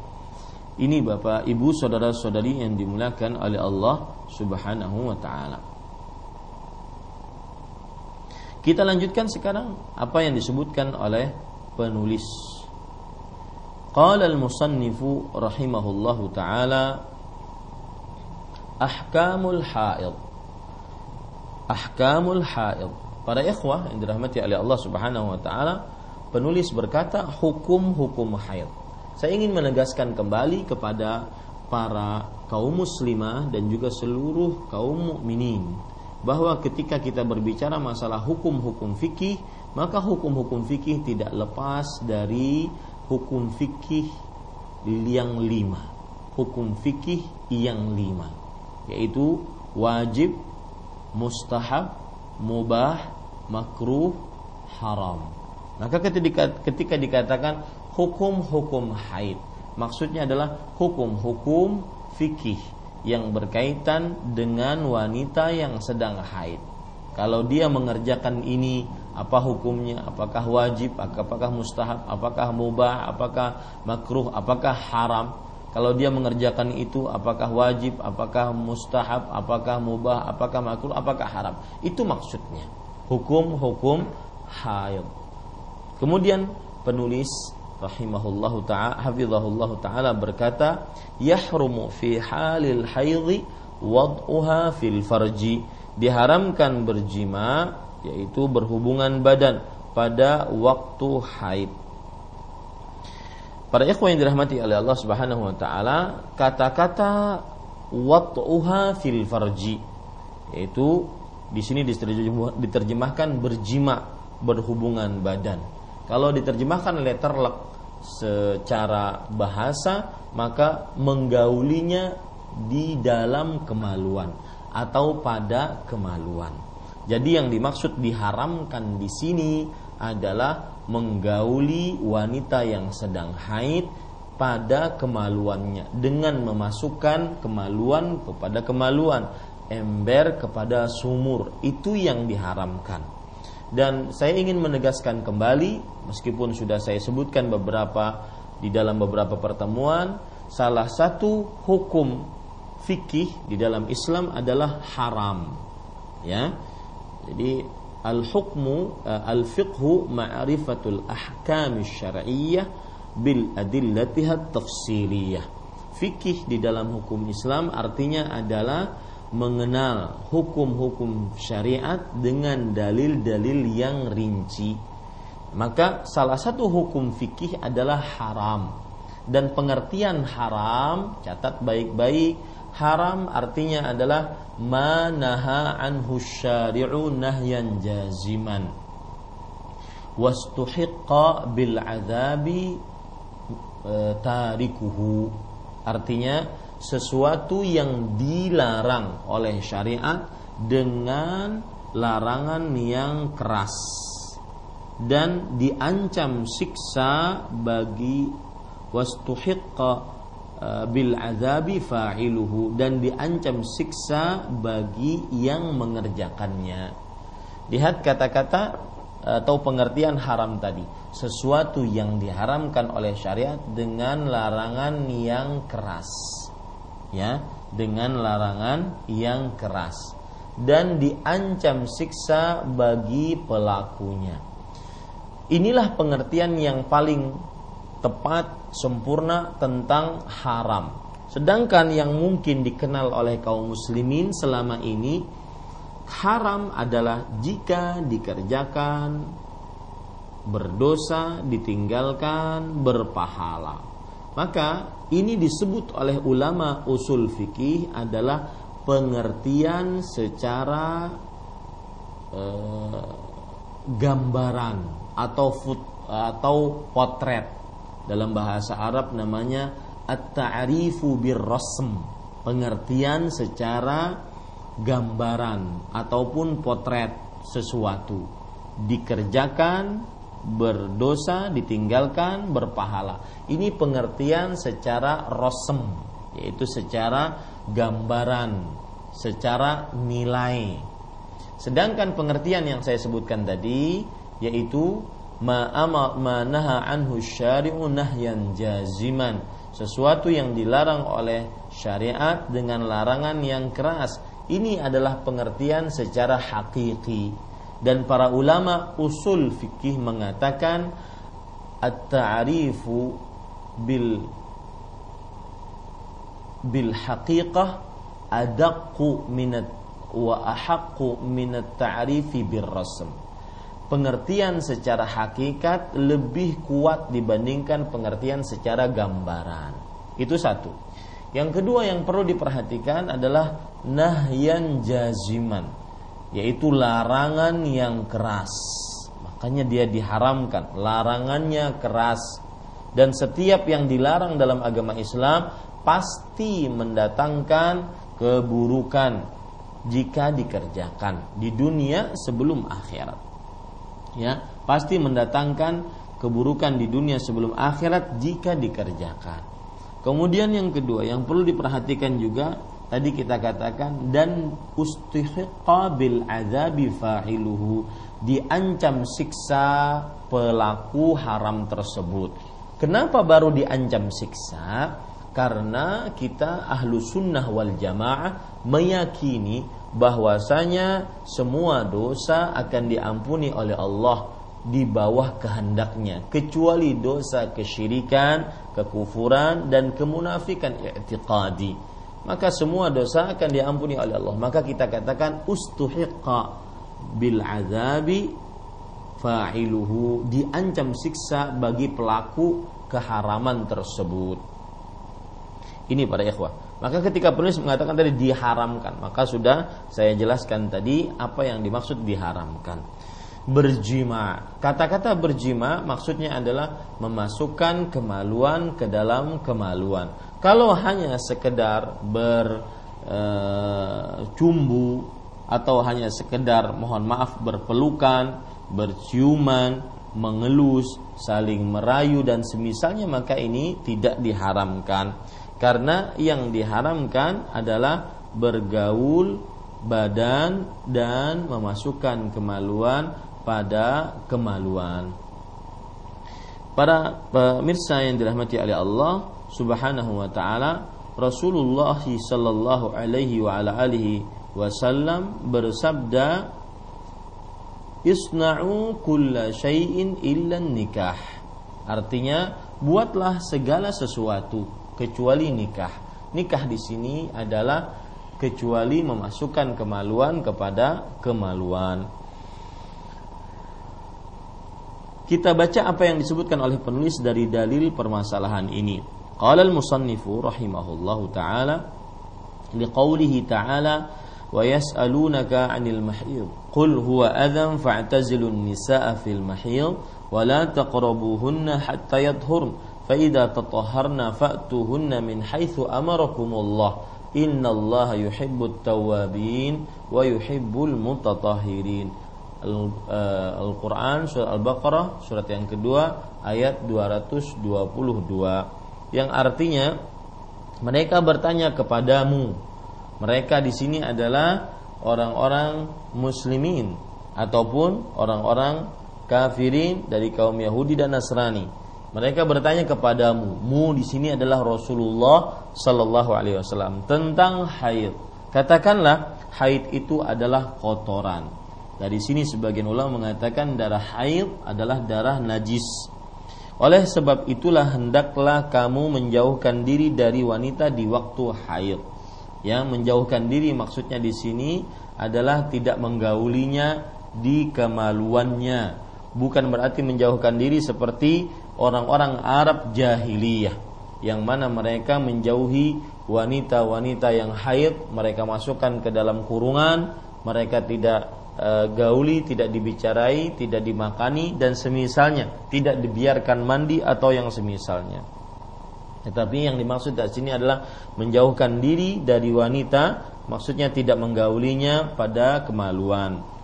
A: Ini Bapak, Ibu, saudara-saudari yang dimuliakan oleh Allah Subhanahu wa taala. Kita lanjutkan sekarang apa yang disebutkan oleh penulis. Qala al-musannifu rahimahullahu taala ahkamul haid. Ahkamul haid. Para ikhwah yang dirahmati oleh Allah Subhanahu wa taala, penulis berkata hukum-hukum haid. Saya ingin menegaskan kembali kepada para kaum muslimah dan juga seluruh kaum mukminin bahwa ketika kita berbicara masalah hukum-hukum fikih, maka hukum-hukum fikih tidak lepas dari hukum fikih yang lima. Hukum fikih yang lima, yaitu wajib, mustahab, mubah, makruh, haram. Maka ketika, ketika dikatakan hukum-hukum haid, maksudnya adalah hukum-hukum fikih yang berkaitan dengan wanita yang sedang haid. Kalau dia mengerjakan ini, apa hukumnya? Apakah wajib? Apakah mustahab? Apakah mubah? Apakah makruh? Apakah haram? Kalau dia mengerjakan itu, apakah wajib? Apakah mustahab? Apakah mubah? Apakah makruh? Apakah haram? Itu maksudnya. Hukum-hukum haid. Kemudian penulis rahimahullahu taala hafizahullahu taala berkata yahrumu fi halil haidhi wad'uha fil farji diharamkan berjima yaitu berhubungan badan pada waktu haid Para ikhwan yang dirahmati oleh Allah Subhanahu wa taala, kata-kata wad'uha fil farji yaitu di sini diterjemahkan berjima berhubungan badan kalau diterjemahkan letterlek secara bahasa maka menggaulinya di dalam kemaluan atau pada kemaluan. Jadi yang dimaksud diharamkan di sini adalah menggauli wanita yang sedang haid pada kemaluannya dengan memasukkan kemaluan kepada kemaluan, ember kepada sumur. Itu yang diharamkan. Dan saya ingin menegaskan kembali meskipun sudah saya sebutkan beberapa di dalam beberapa pertemuan, salah satu hukum fikih di dalam Islam adalah haram. Ya. Jadi al-hukmu eh, al-fiqhu ma'rifatul ahkam syar'iyyah bil adillatiha tafsiliyah. Fikih di dalam hukum Islam artinya adalah mengenal hukum-hukum syariat dengan dalil-dalil yang rinci. Maka salah satu hukum fikih adalah haram. Dan pengertian haram, catat baik-baik, haram artinya adalah manaha anhu syari'u nahyan jaziman. Wastuhiqqa bil azabi e, tarikuhu. Artinya sesuatu yang dilarang oleh syariat dengan larangan yang keras dan diancam siksa bagi wastuhiqqa uh, bil azabi fa'iluhu dan diancam siksa bagi yang mengerjakannya. Lihat kata-kata atau pengertian haram tadi, sesuatu yang diharamkan oleh syariat dengan larangan yang keras ya dengan larangan yang keras dan diancam siksa bagi pelakunya. Inilah pengertian yang paling tepat sempurna tentang haram. Sedangkan yang mungkin dikenal oleh kaum muslimin selama ini haram adalah jika dikerjakan berdosa, ditinggalkan berpahala. Maka ini disebut oleh ulama usul fikih adalah pengertian secara eh, gambaran atau foot, atau potret dalam bahasa Arab namanya at-ta'rifu birrasm, pengertian secara gambaran ataupun potret sesuatu. Dikerjakan berdosa ditinggalkan berpahala. Ini pengertian secara rosem yaitu secara gambaran secara nilai. Sedangkan pengertian yang saya sebutkan tadi yaitu ma naha anhu syari'u nahyan jaziman. Sesuatu yang dilarang oleh syariat dengan larangan yang keras. Ini adalah pengertian secara hakiki. Dan para ulama usul fikih mengatakan at-ta'rifu bil bil haqiqah adaqqu minat wa ahaqqu minat ta'rifi bir rasm pengertian secara hakikat lebih kuat dibandingkan pengertian secara gambaran. Itu satu. Yang kedua yang perlu diperhatikan adalah nahyan jaziman yaitu larangan yang keras. Makanya dia diharamkan larangannya keras. Dan setiap yang dilarang dalam agama Islam pasti mendatangkan keburukan jika dikerjakan di dunia sebelum akhirat ya pasti mendatangkan keburukan di dunia sebelum akhirat jika dikerjakan Kemudian yang kedua yang perlu diperhatikan juga tadi kita katakan dan ustihiqa bil azabi fa'iluhu diancam siksa pelaku haram tersebut. Kenapa baru diancam siksa? Karena kita ahlu sunnah wal jamaah meyakini bahwasanya semua dosa akan diampuni oleh Allah di bawah kehendaknya kecuali dosa kesyirikan, kekufuran dan kemunafikan i'tiqadi. Maka semua dosa akan diampuni oleh Allah. Maka kita katakan ustuhiqa bil azabi fa'iluhu diancam siksa bagi pelaku keharaman tersebut. Ini para ikhwah. Maka ketika penulis mengatakan tadi diharamkan, maka sudah saya jelaskan tadi apa yang dimaksud diharamkan berjima. Kata-kata berjima maksudnya adalah memasukkan kemaluan ke dalam kemaluan. Kalau hanya sekedar bercumbu e, atau hanya sekedar mohon maaf berpelukan, berciuman, mengelus, saling merayu dan semisalnya maka ini tidak diharamkan. Karena yang diharamkan adalah bergaul badan dan memasukkan kemaluan pada kemaluan. Para pemirsa yang dirahmati oleh Allah Subhanahu wa taala, Rasulullah sallallahu alaihi wa ala alihi wasallam bersabda, "Isna'u kulla syai'in illa nikah." Artinya, buatlah segala sesuatu kecuali nikah. Nikah di sini adalah kecuali memasukkan kemaluan kepada kemaluan. Kita baca apa yang disebutkan oleh penulis dari dalil permasalahan ini. Qala al-musannifu rahimahullahu taala liqaulihi ta'ala wa yas'alunaka 'anil mahid qul huwa adhan fa'tazilun nisaa fil mahid wa la taqrabuhunna hatta yadhhurn fa idza tatahharna fa'tuhunna min haitsu amarakumullah innallaha yuhibbut tawwabin wa yuhibbul mutatahhirin Eh, Al-Quran surat Al-Baqarah surat yang kedua ayat 222 yang artinya mereka bertanya kepadamu. Mereka di sini adalah orang-orang muslimin ataupun orang-orang kafirin dari kaum Yahudi dan Nasrani mereka bertanya kepadamu mu di sini adalah Rasulullah sallallahu alaihi wasallam tentang haid katakanlah haid itu adalah kotoran dari sini sebagian ulama mengatakan darah haid adalah darah najis. Oleh sebab itulah hendaklah kamu menjauhkan diri dari wanita di waktu haid. Yang menjauhkan diri maksudnya di sini adalah tidak menggaulinya di kemaluannya. Bukan berarti menjauhkan diri seperti orang-orang Arab jahiliyah yang mana mereka menjauhi wanita-wanita yang haid, mereka masukkan ke dalam kurungan, mereka tidak e, gauli, tidak dibicarai, tidak dimakani dan semisalnya, tidak dibiarkan mandi atau yang semisalnya. Tetapi yang dimaksud di sini adalah menjauhkan diri dari wanita, maksudnya tidak menggaulinya pada kemaluan.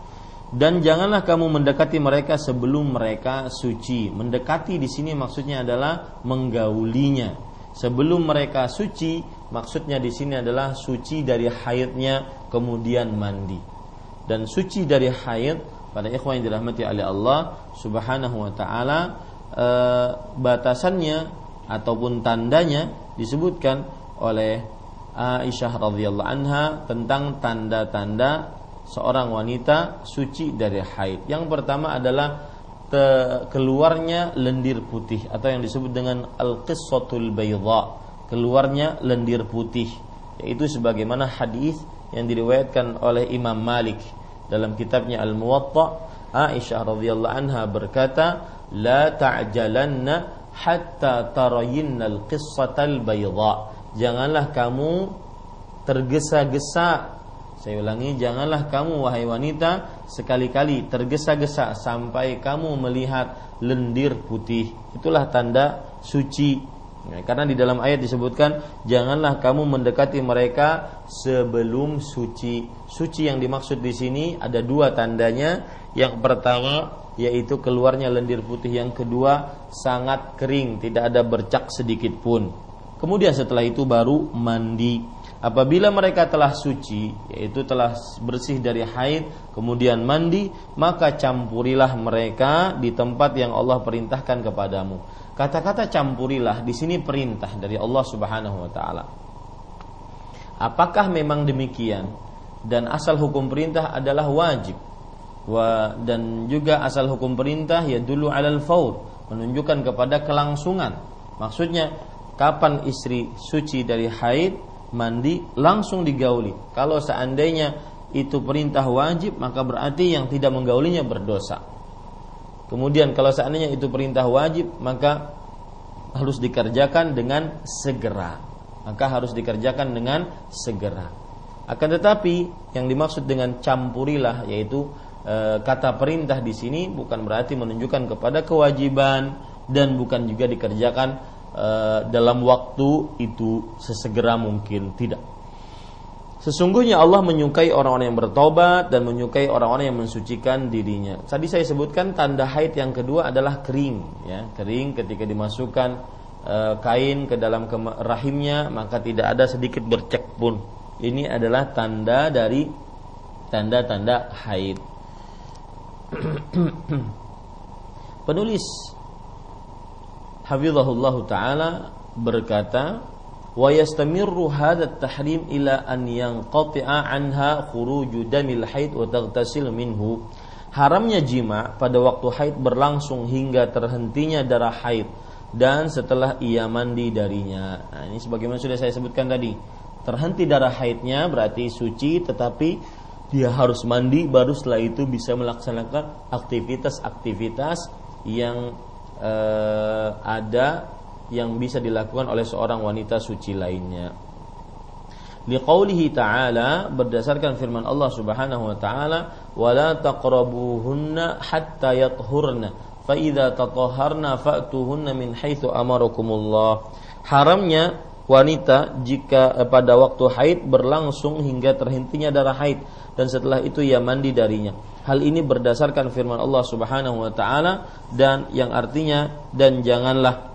A: Dan janganlah kamu mendekati mereka sebelum mereka suci. Mendekati di sini maksudnya adalah menggaulinya. Sebelum mereka suci, maksudnya di sini adalah suci dari haidnya kemudian mandi. Dan suci dari haid pada ikhwan yang dirahmati oleh Allah Subhanahu wa taala e, batasannya ataupun tandanya disebutkan oleh Aisyah radhiyallahu anha tentang tanda-tanda seorang wanita suci dari haid. Yang pertama adalah keluarnya lendir putih atau yang disebut dengan al-qissatul bayda, keluarnya lendir putih yaitu sebagaimana hadis yang diriwayatkan oleh Imam Malik dalam kitabnya Al-Muwatta. Aisyah radhiyallahu anha berkata la ta'jalanna hatta tarayinna al-qissatal bayda. Janganlah kamu tergesa-gesa saya ulangi, janganlah kamu wahai wanita sekali-kali tergesa-gesa sampai kamu melihat lendir putih. Itulah tanda suci. Ya, karena di dalam ayat disebutkan janganlah kamu mendekati mereka sebelum suci. Suci yang dimaksud di sini ada dua tandanya. Yang pertama yaitu keluarnya lendir putih. Yang kedua sangat kering, tidak ada bercak sedikit pun. Kemudian setelah itu baru mandi apabila mereka telah suci yaitu telah bersih dari haid kemudian mandi maka campurilah mereka di tempat yang Allah perintahkan kepadamu. Kata-kata campurilah di sini perintah dari Allah Subhanahu wa taala. Apakah memang demikian? Dan asal hukum perintah adalah wajib. Wa dan juga asal hukum perintah ya dulu alal faur menunjukkan kepada kelangsungan. Maksudnya kapan istri suci dari haid mandi langsung digauli. Kalau seandainya itu perintah wajib maka berarti yang tidak menggaulinya berdosa. Kemudian kalau seandainya itu perintah wajib maka harus dikerjakan dengan segera. Maka harus dikerjakan dengan segera. Akan tetapi yang dimaksud dengan campurilah yaitu e, kata perintah di sini bukan berarti menunjukkan kepada kewajiban dan bukan juga dikerjakan Eh, dalam waktu itu sesegera mungkin tidak. Sesungguhnya Allah menyukai orang-orang yang bertobat dan menyukai orang-orang yang mensucikan dirinya. Tadi saya sebutkan tanda haid yang kedua adalah kering, ya kering ketika dimasukkan e, kain ke dalam rahimnya maka tidak ada sedikit bercek pun. Ini adalah tanda dari tanda-tanda haid. Penulis hafizahullah taala berkata wa yastamirru hadha tahrim ila an yanqati'a anha khuruju damil haid wa taghtasil minhu haramnya jima pada waktu haid berlangsung hingga terhentinya darah haid dan setelah ia mandi darinya. Nah, ini sebagaimana sudah saya sebutkan tadi. Terhenti darah haidnya berarti suci tetapi dia harus mandi baru setelah itu bisa melaksanakan aktivitas-aktivitas yang uh, ada yang bisa dilakukan oleh seorang wanita suci lainnya. Liqaulihi ta'ala berdasarkan firman Allah Subhanahu wa taala wala taqrabuhunna hatta yathurna fa idza tatahharna fa'tuhunna min haitsu amarakumullah. Haramnya wanita jika eh, pada waktu haid berlangsung hingga terhentinya darah haid dan setelah itu ia mandi darinya Hal ini berdasarkan firman Allah Subhanahu wa taala dan yang artinya dan janganlah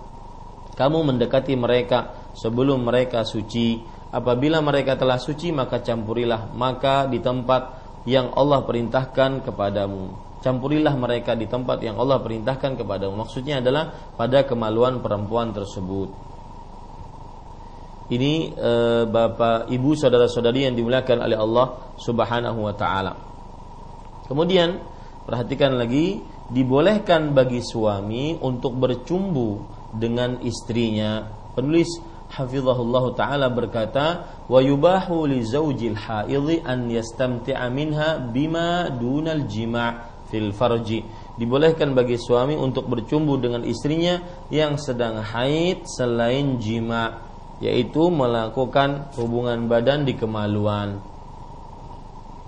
A: kamu mendekati mereka sebelum mereka suci. Apabila mereka telah suci maka campurilah maka di tempat yang Allah perintahkan kepadamu. Campurilah mereka di tempat yang Allah perintahkan kepadamu. Maksudnya adalah pada kemaluan perempuan tersebut. Ini e, Bapak, Ibu, saudara-saudari yang dimuliakan oleh Allah Subhanahu wa taala. Kemudian perhatikan lagi dibolehkan bagi suami untuk bercumbu dengan istrinya. Penulis hafizahullah taala berkata, "Wa yubahu li zaujil haidhi an yastamti'a minha bima dunal jima' fil farji." Dibolehkan bagi suami untuk bercumbu dengan istrinya yang sedang haid selain jima, yaitu melakukan hubungan badan di kemaluan.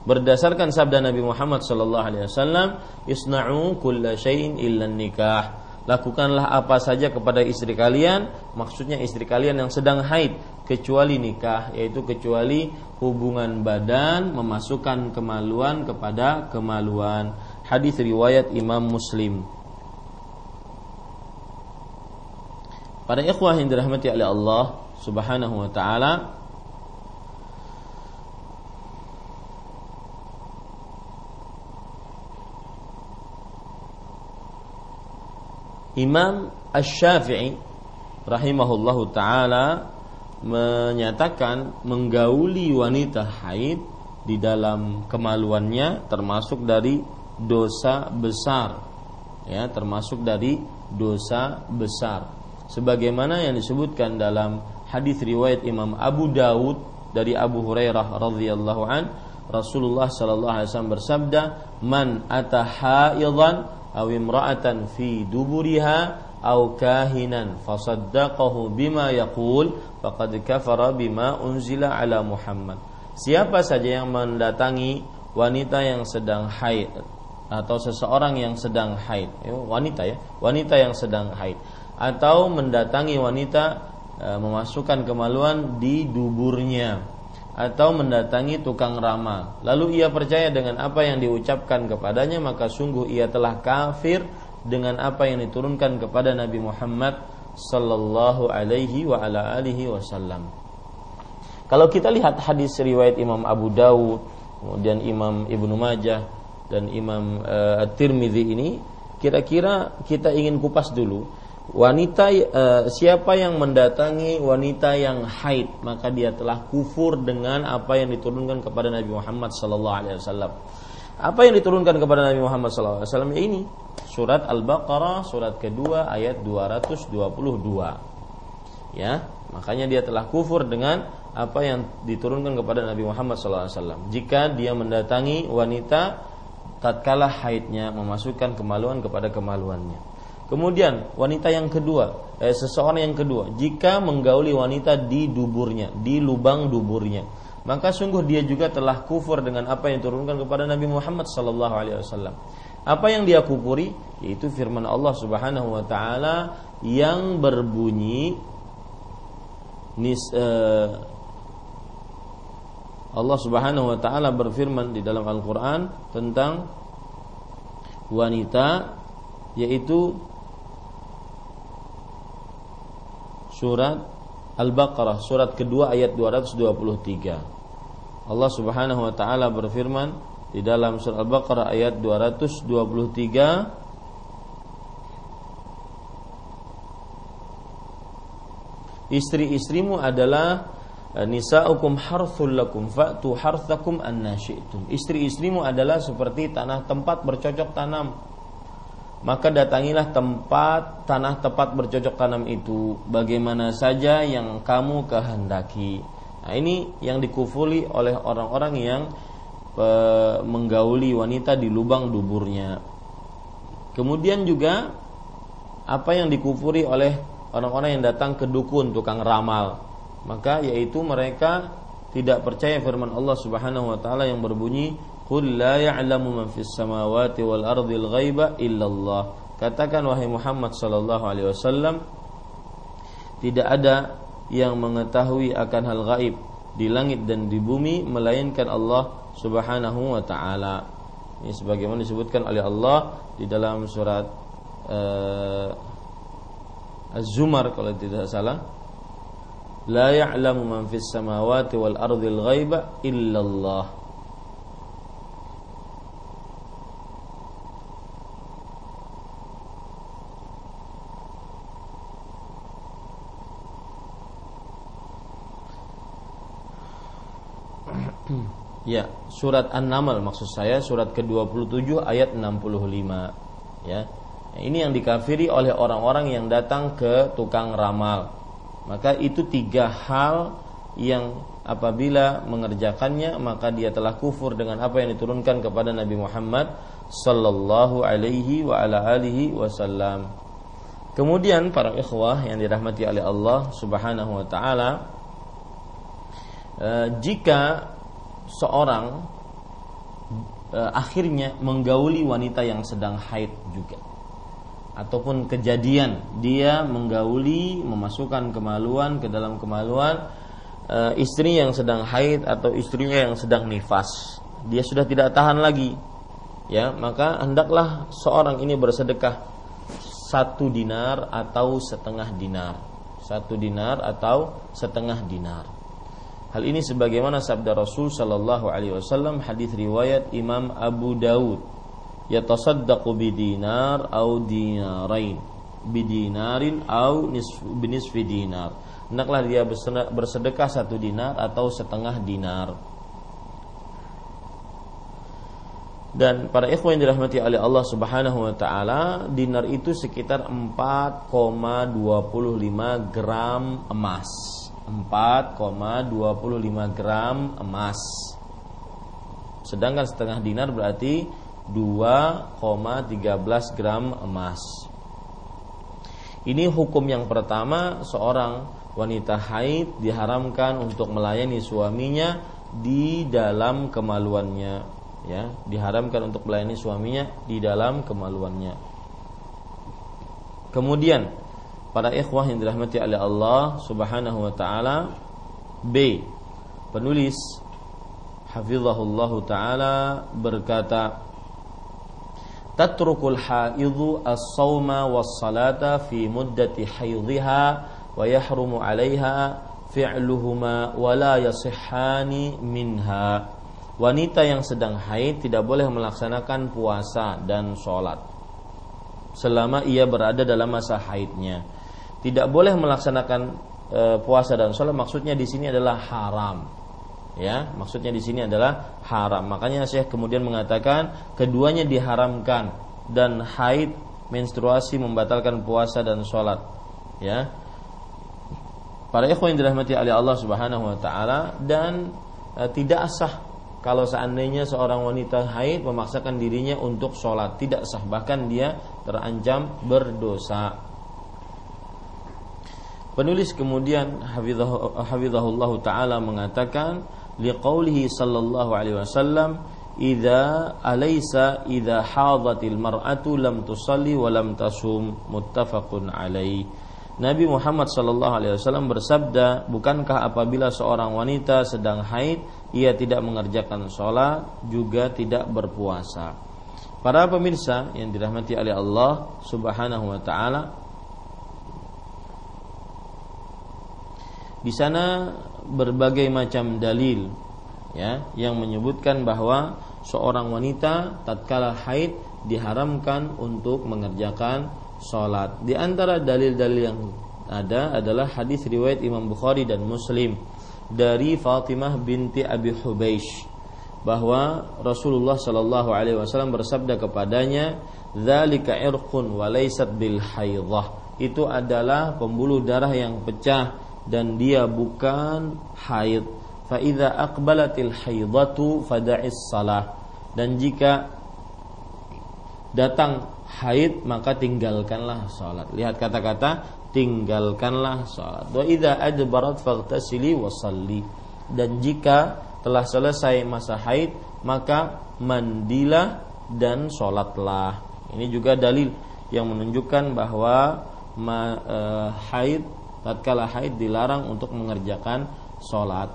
A: Berdasarkan sabda Nabi Muhammad sallallahu alaihi wasallam isna'u kulla syai'in illa nikah. Lakukanlah apa saja kepada istri kalian maksudnya istri kalian yang sedang haid kecuali nikah yaitu kecuali hubungan badan memasukkan kemaluan kepada kemaluan. Hadis riwayat Imam Muslim. Para ikhwah yang dirahmati oleh Allah Subhanahu wa taala Imam Ash-Syafi'i rahimahullahu taala menyatakan menggauli wanita haid di dalam kemaluannya termasuk dari dosa besar. Ya termasuk dari dosa besar. Sebagaimana yang disebutkan dalam hadis riwayat Imam Abu Dawud dari Abu Hurairah radhiyallahu an Rasulullah sallallahu alaihi wasallam bersabda man atahaidan aw imra'atan fi duburiha aw kahinan fasaddaqahu bima yaqul faqad kafara bima unzila ala Muhammad. Siapa saja yang mendatangi wanita yang sedang haid atau seseorang yang sedang haid ya, wanita ya wanita yang sedang haid atau mendatangi wanita e, memasukkan kemaluan di duburnya atau mendatangi tukang ramal. Lalu ia percaya dengan apa yang diucapkan kepadanya maka sungguh ia telah kafir dengan apa yang diturunkan kepada Nabi Muhammad sallallahu alaihi wa ala alihi wasallam. Kalau kita lihat hadis riwayat Imam Abu Dawud kemudian Imam Ibnu Majah dan Imam uh, At-Tirmidzi ini kira-kira kita ingin kupas dulu wanita uh, siapa yang mendatangi wanita yang haid maka dia telah kufur dengan apa yang diturunkan kepada Nabi Muhammad sallallahu alaihi wasallam. Apa yang diturunkan kepada Nabi Muhammad sallallahu alaihi wasallam ini surat Al-Baqarah surat kedua ayat 222. Ya, makanya dia telah kufur dengan apa yang diturunkan kepada Nabi Muhammad sallallahu alaihi wasallam. Jika dia mendatangi wanita tatkala haidnya memasukkan kemaluan kepada kemaluannya. Kemudian wanita yang kedua, eh, seseorang yang kedua, jika menggauli wanita di duburnya, di lubang duburnya, maka sungguh dia juga telah kufur dengan apa yang diturunkan kepada Nabi Muhammad sallallahu alaihi wasallam. Apa yang dia kufuri yaitu firman Allah Subhanahu wa taala yang berbunyi nis, eh, Allah Subhanahu wa taala berfirman di dalam Al-Qur'an tentang wanita yaitu surat Al-Baqarah surat kedua ayat 223. Allah Subhanahu wa taala berfirman di dalam surat Al-Baqarah ayat 223 Istri-istrimu adalah eh, nisa'ukum harthul lakum fa'tu harthakum anna syi'tum. Istri-istrimu adalah seperti tanah tempat bercocok tanam maka datangilah tempat tanah tepat bercocok tanam itu bagaimana saja yang kamu kehendaki. Nah, ini yang dikufuli oleh orang-orang yang menggauli wanita di lubang duburnya. Kemudian juga apa yang dikufuri oleh orang-orang yang datang ke dukun tukang ramal. Maka yaitu mereka tidak percaya firman Allah Subhanahu wa taala yang berbunyi Qul la ya'lamu man fis samawati wal ardil ghaiba illallah. Katakan wahai Muhammad sallallahu alaihi wasallam tidak ada yang mengetahui akan hal gaib di langit dan di bumi melainkan Allah Subhanahu wa taala. Ini sebagaimana disebutkan oleh Allah di dalam surat uh, Az-Zumar kalau tidak salah. La ya'lamu man fis samawati wal ardil ghaiba illallah. Ya, surat An-Naml maksud saya surat ke-27 ayat 65. Ya. Ini yang dikafiri oleh orang-orang yang datang ke tukang ramal. Maka itu tiga hal yang apabila mengerjakannya maka dia telah kufur dengan apa yang diturunkan kepada Nabi Muhammad sallallahu alaihi wa ala alihi wasallam. Kemudian para ikhwah yang dirahmati oleh Allah Subhanahu wa taala eh, jika seorang e, akhirnya menggauli wanita yang sedang haid juga. Ataupun kejadian dia menggauli memasukkan kemaluan ke dalam kemaluan e, istri yang sedang haid atau istrinya yang sedang nifas. Dia sudah tidak tahan lagi ya. Maka hendaklah seorang ini bersedekah satu dinar atau setengah dinar. Satu dinar atau setengah dinar Hal ini sebagaimana sabda Rasul sallallahu alaihi wasallam hadis riwayat Imam Abu Daud yatasaddaqu bidinar au dinarain bidinarin au binisfi dinar. Hendaklah dia bersedekah satu dinar atau setengah dinar. Dan para ikhwan yang dirahmati oleh Allah Subhanahu wa taala dinar itu sekitar 4,25 gram emas 4,25 gram emas. Sedangkan setengah dinar berarti 2,13 gram emas. Ini hukum yang pertama seorang wanita haid diharamkan untuk melayani suaminya di dalam kemaluannya ya diharamkan untuk melayani suaminya di dalam kemaluannya kemudian para ikhwah yang dirahmati oleh Allah Subhanahu wa taala. B. Penulis hafizahullah taala berkata tatrukul haidhu as-sawma was-salata fi muddati haidhiha wa yahrumu 'alaiha fi'luhuma wa la yasihhani minha wanita yang sedang haid tidak boleh melaksanakan puasa dan sholat selama ia berada dalam masa haidnya tidak boleh melaksanakan e, puasa dan sholat maksudnya di sini adalah haram. Ya maksudnya di sini adalah haram. Makanya saya kemudian mengatakan keduanya diharamkan dan haid menstruasi membatalkan puasa dan sholat. Ya. Para ikhwan yang dirahmati oleh Allah Subhanahu wa taala dan e, tidak sah kalau seandainya seorang wanita haid memaksakan dirinya untuk sholat. Tidak sah. Bahkan dia terancam berdosa Penulis kemudian hafizahullah taala mengatakan liqaulihi sallallahu alaihi wasallam idza alaysa idza hadatil mar'atu lam tusalli wa lam tasum. Muttafaqun alaih. Nabi Muhammad sallallahu alaihi wasallam bersabda bukankah apabila seorang wanita sedang haid ia tidak mengerjakan sholat juga tidak berpuasa? Para pemirsa yang dirahmati oleh Allah Subhanahu wa taala Di sana berbagai macam dalil ya yang menyebutkan bahwa seorang wanita tatkala haid diharamkan untuk mengerjakan sholat. Di antara dalil-dalil yang ada adalah hadis riwayat Imam Bukhari dan Muslim dari Fatimah binti Abi Hubeish bahwa Rasulullah Shallallahu Alaihi Wasallam bersabda kepadanya, "Zalika irqun wa bil haidhah." Itu adalah pembuluh darah yang pecah dan dia bukan haid. Fa idza aqbalatil haidatu fada'is salah. Dan jika datang haid maka tinggalkanlah salat. Lihat kata-kata tinggalkanlah salat. Wa idza adbarat faghtasili wa salli. Dan jika telah selesai masa haid maka mandilah dan sholatlah ini juga dalil yang menunjukkan bahwa ma, e, haid tatkala haid dilarang untuk mengerjakan sholat.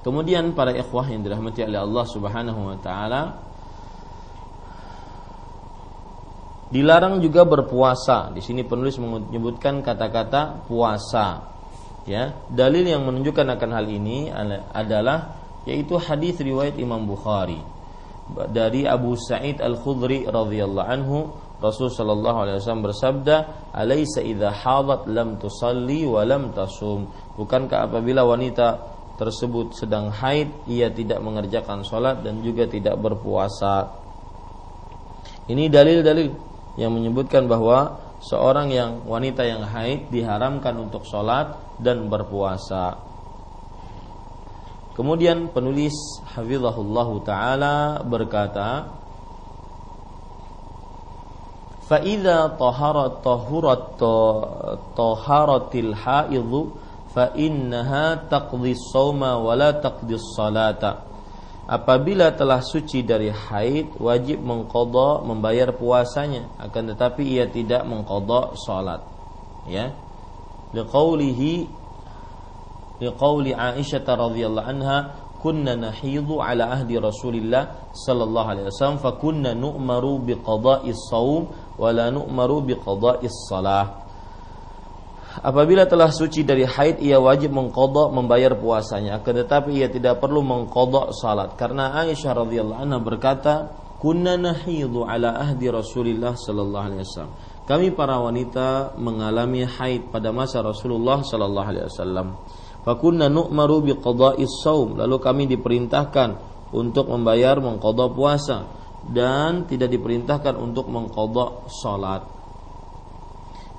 A: Kemudian para ikhwah yang dirahmati oleh Allah Subhanahu wa taala dilarang juga berpuasa. Di sini penulis menyebutkan kata-kata puasa. Ya, dalil yang menunjukkan akan hal ini adalah yaitu hadis riwayat Imam Bukhari dari Abu Sa'id Al-Khudri radhiyallahu anhu Rasul sallallahu alaihi wasallam bersabda, "Alaisa idza hadat lam tusalli wa lam tasum?" Bukankah apabila wanita tersebut sedang haid, ia tidak mengerjakan sholat dan juga tidak berpuasa. Ini dalil-dalil yang menyebutkan bahwa seorang yang wanita yang haid diharamkan untuk sholat dan berpuasa. Kemudian penulis Hafizahullah Ta'ala berkata فَإِذَا idza taharat tahurat taharatil haidhu fa innaha taqdi shauma wa apabila telah suci dari haid wajib mengkodok membayar puasanya. Akan tetapi ia tidak mengkodok salat. Ya. Liqaulihi liqauli Aisyah radhiyallahu anha kunna nahidu ala ahdi Rasulillah sallallahu alaihi wasallam fa kunna nu'maru biqada'i shaum wa la nu'maru biqada'is salah Apabila telah suci dari haid ia wajib mengkodok membayar puasanya. Tetapi ia tidak perlu mengkodok salat. Karena Aisyah radhiyallahu anha berkata kunna nahidu ala ahdi Rasulillah sallallahu alaihi wasallam. Kami para wanita mengalami haid pada masa Rasulullah sallallahu alaihi wasallam. Fakunna nu'maru biqada'is saum lalu kami diperintahkan untuk membayar mengkodok puasa dan tidak diperintahkan untuk mengkodok salat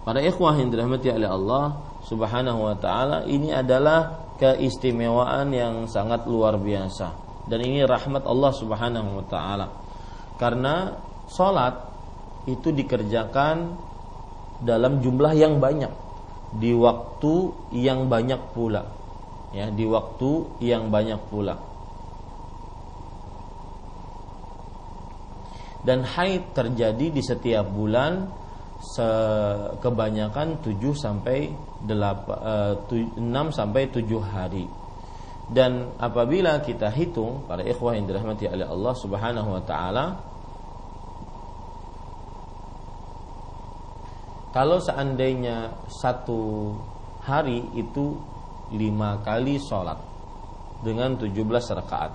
A: Para ikhwah yang dirahmati oleh Allah Subhanahu wa taala, ini adalah keistimewaan yang sangat luar biasa dan ini rahmat Allah Subhanahu wa taala. Karena salat itu dikerjakan dalam jumlah yang banyak di waktu yang banyak pula. Ya, di waktu yang banyak pula. Dan haid terjadi di setiap bulan kebanyakan 7 sampai 8, 6 eh, sampai 7 hari. Dan apabila kita hitung para ikhwah yang dirahmati oleh Allah Subhanahu wa taala kalau seandainya satu hari itu lima kali sholat dengan 17 rakaat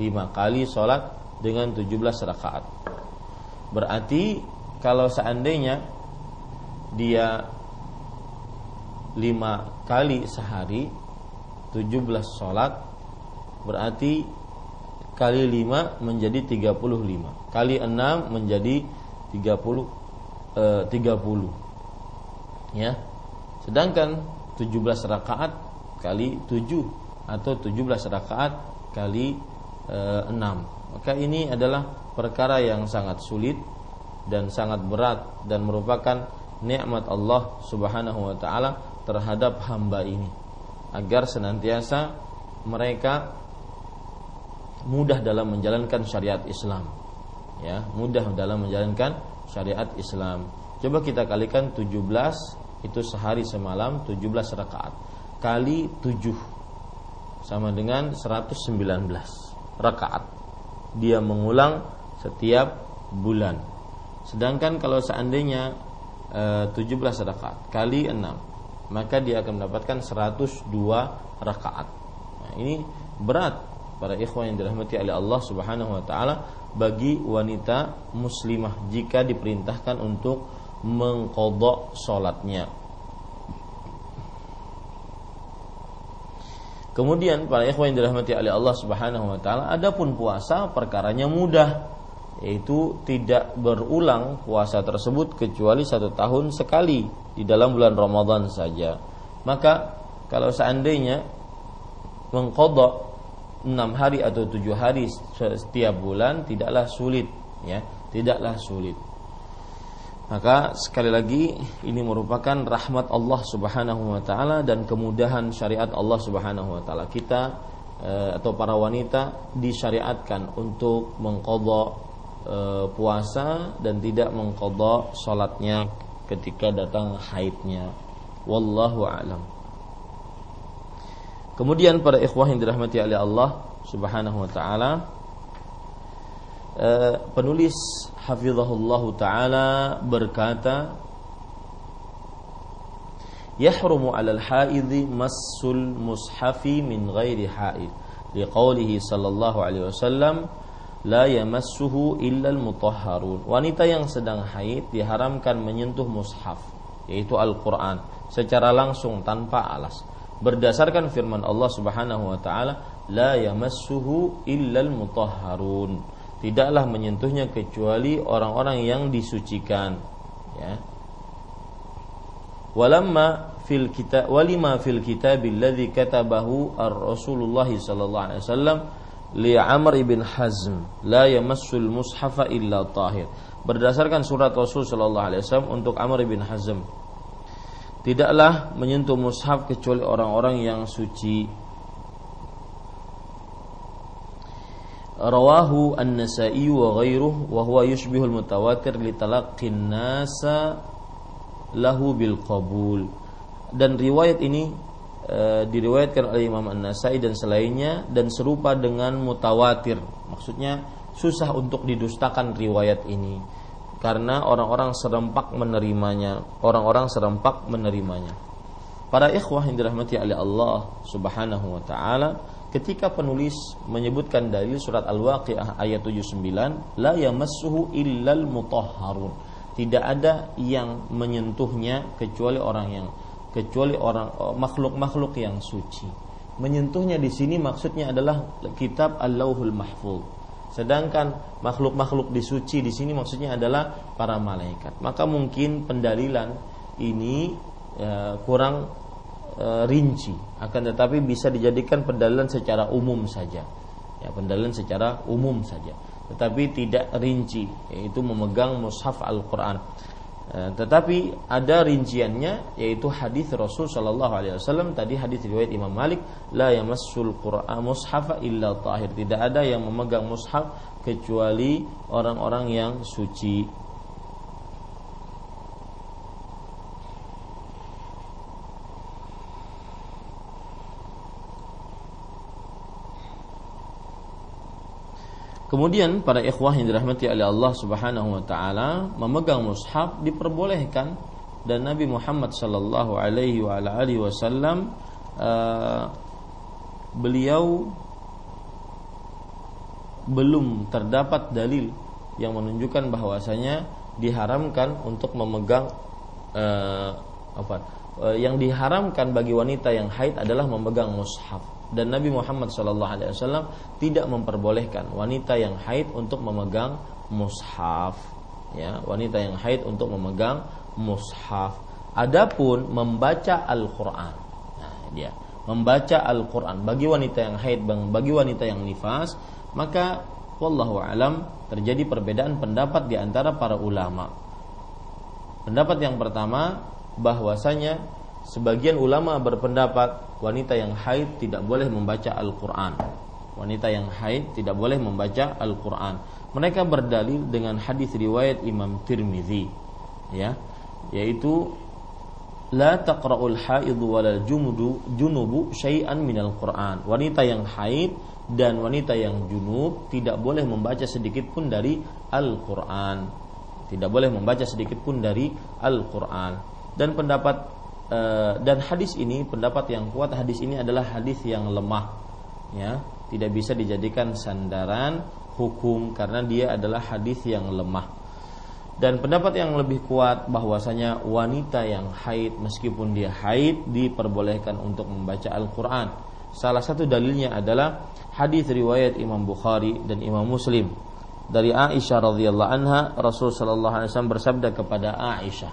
A: lima kali sholat dengan 17 rakaat berarti kalau seandainya dia lima kali sehari 17 sholat berarti kali lima menjadi 35 kali enam menjadi 30 eh, 30 ya. Sedangkan 17 rakaat kali 7 atau 17 rakaat kali eh, 6 maka ini adalah perkara yang sangat sulit dan sangat berat dan merupakan nikmat Allah Subhanahu wa taala terhadap hamba ini. Agar senantiasa mereka mudah dalam menjalankan syariat Islam. Ya mudah dalam menjalankan syariat Islam. Coba kita kalikan 17 itu sehari semalam 17 rakaat. Kali 7 sama dengan 119 rakaat dia mengulang setiap bulan Sedangkan kalau seandainya e, 17 rakaat kali 6 maka dia akan mendapatkan 102 rakaat. Nah, ini berat para ikhwan yang dirahmati oleh Allah Subhanahu wa taala bagi wanita muslimah jika diperintahkan untuk mengkodok sholatnya. Kemudian para ikhwan yang dirahmati oleh Allah Subhanahu wa taala, adapun puasa perkaranya mudah yaitu tidak berulang puasa tersebut kecuali satu tahun sekali di dalam bulan Ramadan saja. Maka kalau seandainya mengkodok enam hari atau tujuh hari setiap bulan tidaklah sulit, ya, tidaklah sulit. Maka sekali lagi ini merupakan rahmat Allah Subhanahu wa taala dan kemudahan syariat Allah Subhanahu wa taala. Kita eh, atau para wanita disyariatkan untuk mengkodok e, puasa dan tidak mengkodok sholatnya ketika datang haidnya. Wallahu a'lam. Kemudian para ikhwah yang dirahmati oleh Allah Subhanahu wa taala e, penulis hafizahullah taala berkata yahrumu 'alal haidhi massul mushafi min ghairi haid liqaulihi sallallahu alaihi wasallam la yamassuhu illal mutahharun. Wanita yang sedang haid diharamkan menyentuh mushaf, yaitu Al-Qur'an secara langsung tanpa alas. Berdasarkan firman Allah Subhanahu wa taala, la yamassuhu illal mutahharun. Tidaklah menyentuhnya kecuali orang-orang yang disucikan, ya. Walamma fil kitab walima fil kitab alladhi katabahu ar-Rasulullah sallallahu alaihi wasallam li Amr ibn Hazm la yamassul mushafa illa tahir. Berdasarkan surat Rasul sallallahu alaihi wasallam untuk Amr ibn Hazm. Tidaklah menyentuh mushaf kecuali orang-orang yang suci rawahu an-nasa'i wa ghairuh wa huwa yushbihul mutawatir li talaqqin nasa lahu bil qabul. Dan riwayat ini e, diriwayatkan oleh Imam An-Nasai dan selainnya dan serupa dengan mutawatir. Maksudnya susah untuk didustakan riwayat ini. Karena orang-orang serempak menerimanya. Orang-orang serempak menerimanya. Para ikhwah yang dirahmati oleh Allah Subhanahu wa taala ketika penulis menyebutkan dalil surat Al-Waqiah ayat 79 la yamassuhu illal mutahharun. Tidak ada yang menyentuhnya kecuali orang yang kecuali orang oh, makhluk-makhluk yang suci. Menyentuhnya di sini maksudnya adalah kitab Al-Lauhul Mahfuz. Sedangkan makhluk-makhluk disuci di sini maksudnya adalah para malaikat. Maka mungkin pendalilan ini ya, kurang e, rinci. Akan tetapi bisa dijadikan pendalilan secara umum saja. Ya pendalilan secara umum saja. Tetapi tidak rinci yaitu memegang mushaf Al-Qur'an. E, tetapi ada rinciannya yaitu hadis Rasul Shallallahu Alaihi Wasallam. Tadi hadis riwayat Imam Malik la yamassul Qur'an mushafa illa tahir. Tidak ada yang memegang mushaf kecuali orang-orang yang suci Kemudian para ikhwah yang dirahmati oleh Allah Subhanahu wa taala memegang mushaf diperbolehkan. Dan Nabi Muhammad sallallahu alaihi wa alihi wasallam uh, beliau belum terdapat dalil yang menunjukkan bahwasanya diharamkan untuk memegang uh, apa uh, yang diharamkan bagi wanita yang haid adalah memegang mushaf dan Nabi Muhammad SAW tidak memperbolehkan wanita yang haid untuk memegang mushaf. Ya wanita yang haid untuk memegang mushaf. Adapun membaca Al-Qur'an. Nah dia. Membaca Al-Qur'an. Bagi wanita yang haid bagi wanita yang nifas maka wallahu alam terjadi perbedaan pendapat di antara para ulama. Pendapat yang pertama bahwasanya sebagian ulama berpendapat wanita yang haid tidak boleh membaca Al-Qur'an. Wanita yang haid tidak boleh membaca Al-Qur'an. Mereka berdalil dengan hadis riwayat Imam Tirmizi, ya, yaitu la taqra'ul haid wal jumudu junubu syai'an minal Qur'an. Wanita yang haid dan wanita yang junub tidak boleh membaca sedikit pun dari Al-Qur'an. Tidak boleh membaca sedikit pun dari Al-Qur'an. Dan pendapat dan hadis ini pendapat yang kuat hadis ini adalah hadis yang lemah ya. Tidak bisa dijadikan sandaran hukum karena dia adalah hadis yang lemah. Dan pendapat yang lebih kuat bahwasanya wanita yang haid meskipun dia haid diperbolehkan untuk membaca Al-Qur'an. Salah satu dalilnya adalah hadis riwayat Imam Bukhari dan Imam Muslim. Dari Aisyah radhiyallahu anha Rasul sallallahu alaihi wasallam bersabda kepada Aisyah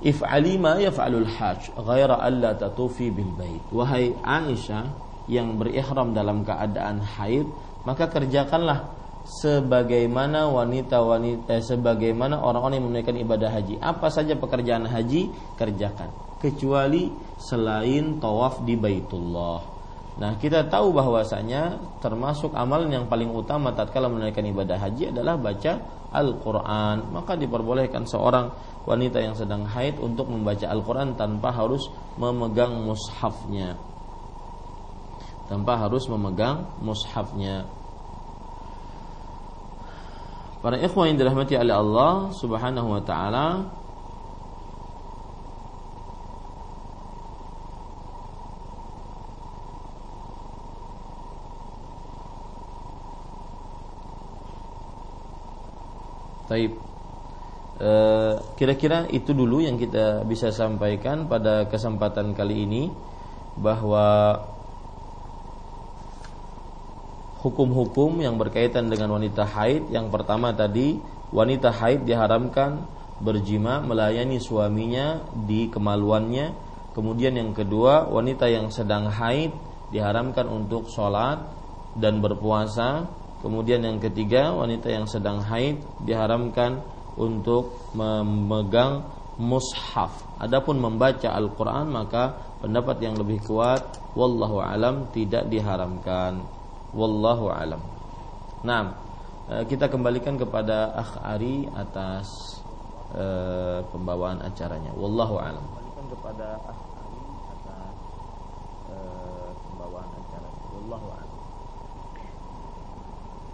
A: If'ali ma yaf'alul hajj ghaira alla tatufi bil bait. Wahai Aisyah yang berihram dalam keadaan haid, maka kerjakanlah sebagaimana wanita-wanita eh, sebagaimana orang-orang yang menunaikan ibadah haji. Apa saja pekerjaan haji kerjakan kecuali selain tawaf di Baitullah. Nah, kita tahu bahwasanya termasuk amalan yang paling utama tatkala menunaikan ibadah haji adalah baca Al-Qur'an. Maka diperbolehkan seorang wanita yang sedang haid untuk membaca Al-Quran tanpa harus memegang mushafnya tanpa harus memegang mushafnya Para ikhwan yang dirahmati oleh Allah Subhanahu wa taala Taib. Eh, kira-kira itu dulu yang kita bisa sampaikan pada kesempatan kali ini bahwa hukum-hukum yang berkaitan dengan wanita haid yang pertama tadi wanita haid diharamkan berjima melayani suaminya di kemaluannya. Kemudian yang kedua wanita yang sedang haid diharamkan untuk sholat dan berpuasa kemudian yang ketiga wanita yang sedang haid diharamkan untuk memegang mushaf. Adapun membaca Al-Qur'an maka pendapat yang lebih kuat wallahu alam tidak diharamkan. Wallahu alam. Nah, kita kembalikan kepada Akh Ari atas uh, pembawaan acaranya. Wallahu alam. Kembalikan kepada Akh Ari atas uh, pembawaan acaranya. Wallahu alam.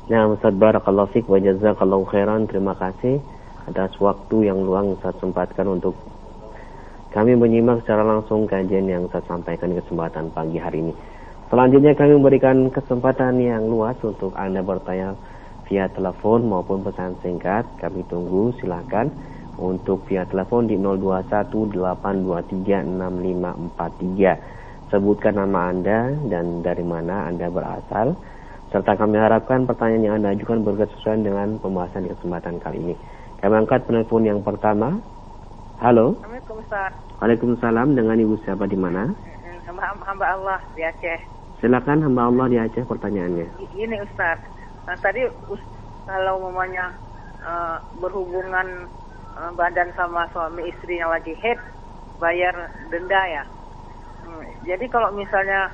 B: Nah, Ustaz Barakallahu Fik wa Jazakallahu Khairan. Terima kasih atas waktu yang luang saya sempatkan untuk kami menyimak secara langsung kajian yang saya sampaikan kesempatan pagi hari ini. Selanjutnya kami memberikan kesempatan yang luas untuk Anda bertanya via telepon maupun pesan singkat. Kami tunggu silakan untuk via telepon di 0218236543. Sebutkan nama Anda dan dari mana Anda berasal serta kami harapkan pertanyaan yang Anda ajukan berkesesuaian dengan pembahasan di kesempatan kali ini. Kami angkat penelpon yang pertama. Halo.
C: Assalamualaikum Ustaz.
B: Waalaikumsalam. Dengan Ibu siapa di mana?
C: Hamba, hamba Allah di Aceh.
B: Silakan hamba Allah di Aceh pertanyaannya.
C: Ini Ustaz. Nah, tadi kalau mamanya uh, berhubungan uh, badan sama suami istri yang lagi head bayar denda ya. Hmm, jadi kalau misalnya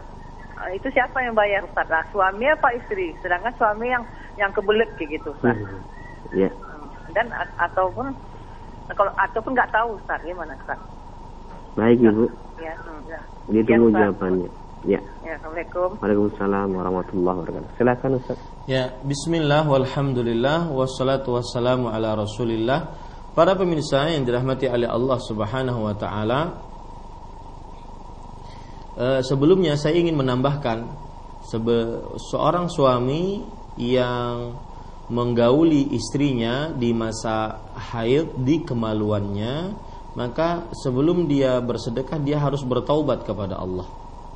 C: itu siapa yang bayar Ustaz? Nah, suami apa istri? Sedangkan suami yang yang kebelet kayak gitu Ustaz.
B: Hmm. Ya. Yeah
C: dan ataupun kalau ataupun nggak tahu Ustaz gimana Ustaz?
B: Baik Ibu. Ya, hmm, ya. Ditunggu ya, jawabannya.
C: Ya. ya. Assalamualaikum.
B: Waalaikumsalam warahmatullahi wabarakatuh. Silakan Ustaz.
A: Ya, bismillah walhamdulillah wassalatu wassalamu ala Rasulillah. Para pemirsa yang dirahmati oleh Allah Subhanahu wa taala, sebelumnya saya ingin menambahkan sebe seorang suami yang menggauli istrinya di masa haid di kemaluannya maka sebelum dia bersedekah dia harus bertaubat kepada Allah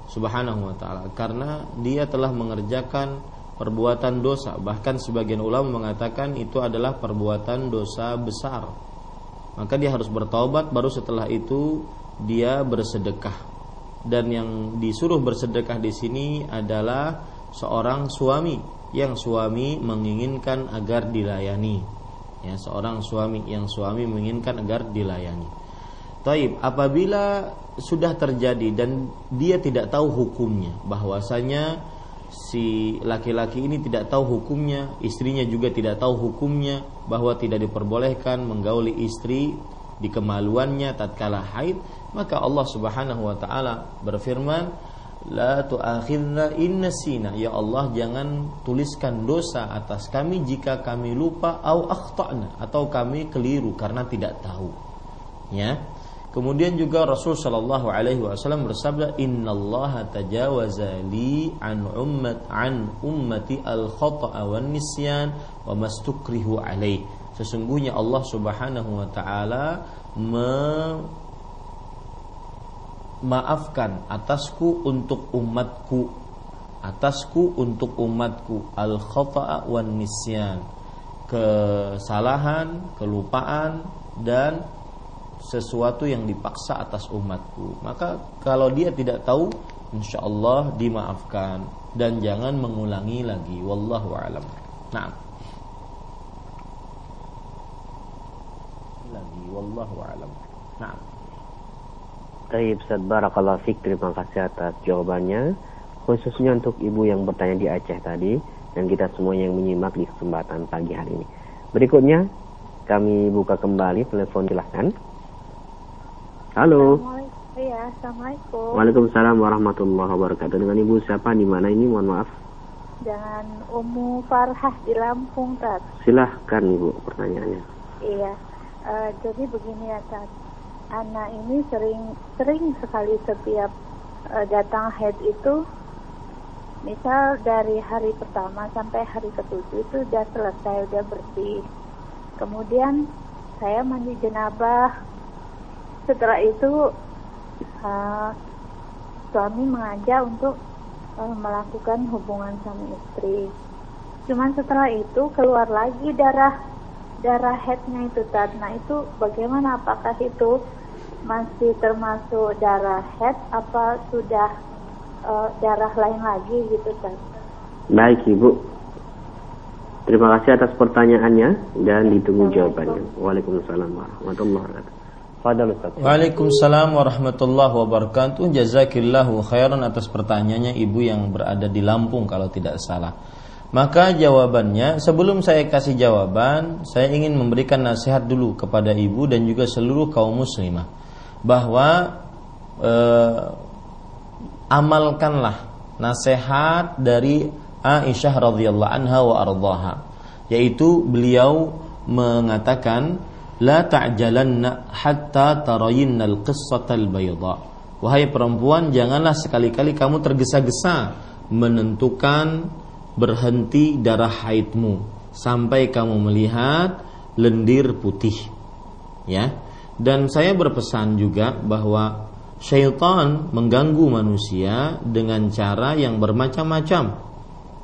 A: Subhanahu wa taala. Karena dia telah mengerjakan perbuatan dosa. Bahkan sebagian ulama mengatakan itu adalah perbuatan dosa besar. Maka dia harus bertaubat baru setelah itu dia bersedekah dan yang disuruh bersedekah di sini adalah seorang suami yang suami menginginkan agar dilayani. Ya, seorang suami yang suami menginginkan agar dilayani. Taib, apabila sudah terjadi dan dia tidak tahu hukumnya, bahwasanya si laki-laki ini tidak tahu hukumnya, istrinya juga tidak tahu hukumnya, bahwa tidak diperbolehkan menggauli istri di kemaluannya tatkala haid, maka Allah Subhanahu wa taala berfirman, La tu'akhidna in nasina Ya Allah jangan tuliskan dosa atas kami jika kami lupa au akhtana atau kami keliru karena tidak tahu. Ya. Kemudian juga Rasul Shallallahu Alaihi Wasallam bersabda, Inna Allah tajawaza li an ummat an ummati al khata'a wan nisyan wa mastukrihu alaih. Sesungguhnya Allah Subhanahu Wa Taala maafkan atasku untuk umatku. Atasku untuk umatku. Al khata'a wan nisyan. Kesalahan kelupaan dan sesuatu yang dipaksa atas umatku. Maka kalau dia tidak tahu insya Allah dimaafkan. Dan jangan mengulangi lagi. Wallahu alam. Nah lagi wallahu alam. Nah
B: Taib Ustaz. Barakallahu Fik Terima kasih atas jawabannya. Khususnya untuk ibu yang bertanya di Aceh tadi Dan kita semua yang menyimak di kesempatan pagi hari ini. Berikutnya Kami buka kembali telepon silahkan. Halo.
D: Iya, Assalamualaikum.
B: Waalaikumsalam warahmatullahi wabarakatuh. Dengan ibu siapa? Di mana ini? Mohon maaf.
D: Dengan Umu Farhah di Lampung Tat
B: Silahkan ibu pertanyaannya.
D: Iya uh, Jadi begini ya Tat ini sering sering sekali setiap uh, datang head itu misal dari hari pertama sampai hari ketujuh itu sudah selesai udah bersih. Kemudian saya mandi jenabah. Setelah itu uh, suami mengajak untuk uh, melakukan hubungan sama istri. Cuman setelah itu keluar lagi darah darah headnya itu tad. Nah itu bagaimana? Apakah itu masih termasuk darah head apa sudah uh, darah lain lagi gitu tad?
B: Baik ibu. Terima kasih atas pertanyaannya dan ditunggu jawabannya. Waalaikumsalam warahmatullahi wabarakatuh.
A: Waalaikumsalam warahmatullahi wabarakatuh. Jazakillahu khairan atas pertanyaannya ibu yang berada di Lampung kalau tidak salah. Maka jawabannya sebelum saya kasih jawaban, saya ingin memberikan nasihat dulu kepada ibu dan juga seluruh kaum muslimah bahwa eh, amalkanlah nasihat dari Aisyah radhiyallahu anha wa ardhaha. Yaitu beliau mengatakan la ta'jalanna hatta tarayinnal qissatal bayda. Wahai perempuan janganlah sekali-kali kamu tergesa-gesa menentukan berhenti darah haidmu sampai kamu melihat lendir putih. Ya. Dan saya berpesan juga bahwa syaitan mengganggu manusia dengan cara yang bermacam-macam.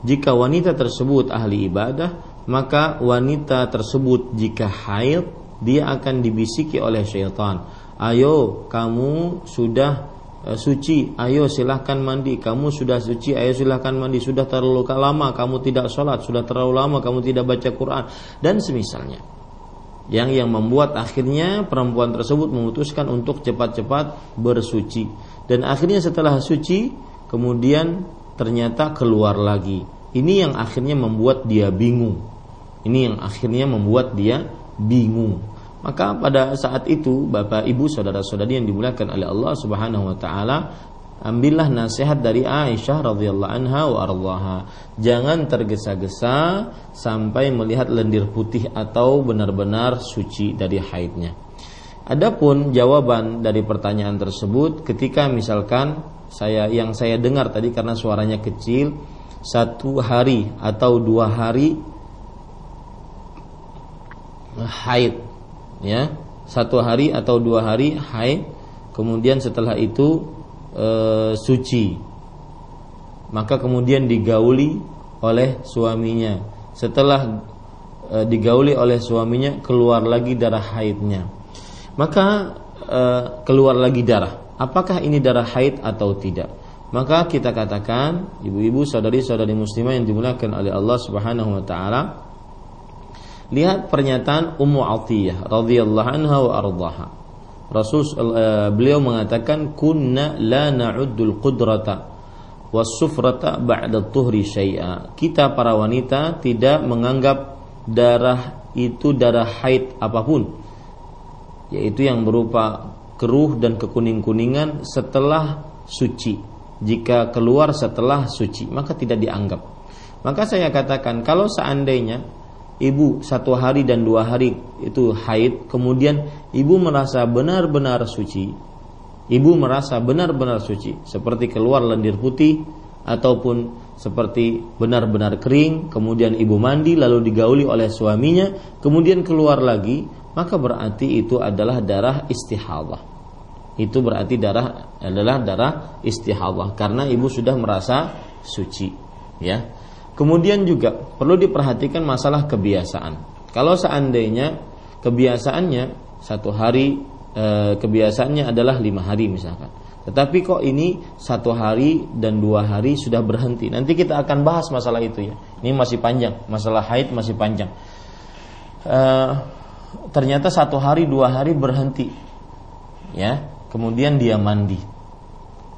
A: Jika wanita tersebut ahli ibadah, maka wanita tersebut jika haid dia akan dibisiki oleh syaitan. Ayo kamu sudah suci, ayo silahkan mandi. Kamu sudah suci, ayo silahkan mandi. Sudah terlalu lama kamu tidak sholat, sudah terlalu lama kamu tidak baca Quran dan semisalnya. Yang yang membuat akhirnya perempuan tersebut memutuskan untuk cepat-cepat bersuci dan akhirnya setelah suci kemudian ternyata keluar lagi. Ini yang akhirnya membuat dia bingung. Ini yang akhirnya membuat dia bingung maka pada saat itu Bapak Ibu saudara-saudari yang dimuliakan oleh Allah Subhanahu wa taala ambillah nasihat dari Aisyah radhiyallahu anha wa ardhaha. Jangan tergesa-gesa sampai melihat lendir putih atau benar-benar suci dari haidnya. Adapun jawaban dari pertanyaan tersebut ketika misalkan saya yang saya dengar tadi karena suaranya kecil satu hari atau dua hari haid ya satu hari atau dua hari haid kemudian setelah itu e, suci. Maka kemudian digauli oleh suaminya. Setelah e, digauli oleh suaminya keluar lagi darah haidnya. Maka e, keluar lagi darah. Apakah ini darah haid atau tidak? Maka kita katakan ibu-ibu saudari-saudari muslimah yang dimuliakan oleh Allah Subhanahu wa taala Lihat pernyataan Ummu Atiyah radhiyallahu anha wa ardhaha. Rasul uh, beliau mengatakan kunna la na'uddul qudrata was-sufrata ba'da tuhri syai'a. Kita para wanita tidak menganggap darah itu darah haid apa pun yaitu yang berupa keruh dan kekuning-kuningan setelah suci. Jika keluar setelah suci, maka tidak dianggap. Maka saya katakan kalau seandainya ibu satu hari dan dua hari itu haid, kemudian ibu merasa benar-benar suci, ibu merasa benar-benar suci, seperti keluar lendir putih ataupun seperti benar-benar kering, kemudian ibu mandi lalu digauli oleh suaminya, kemudian keluar lagi, maka berarti itu adalah darah istihadah. Itu berarti darah adalah darah istihadah karena ibu sudah merasa suci, ya. Kemudian juga perlu diperhatikan masalah kebiasaan. Kalau seandainya kebiasaannya satu hari e, kebiasaannya adalah lima hari misalkan, tetapi kok ini satu hari dan dua hari sudah berhenti. Nanti kita akan bahas masalah itu ya. Ini masih panjang, masalah haid masih panjang. E, ternyata satu hari dua hari berhenti, ya. Kemudian dia mandi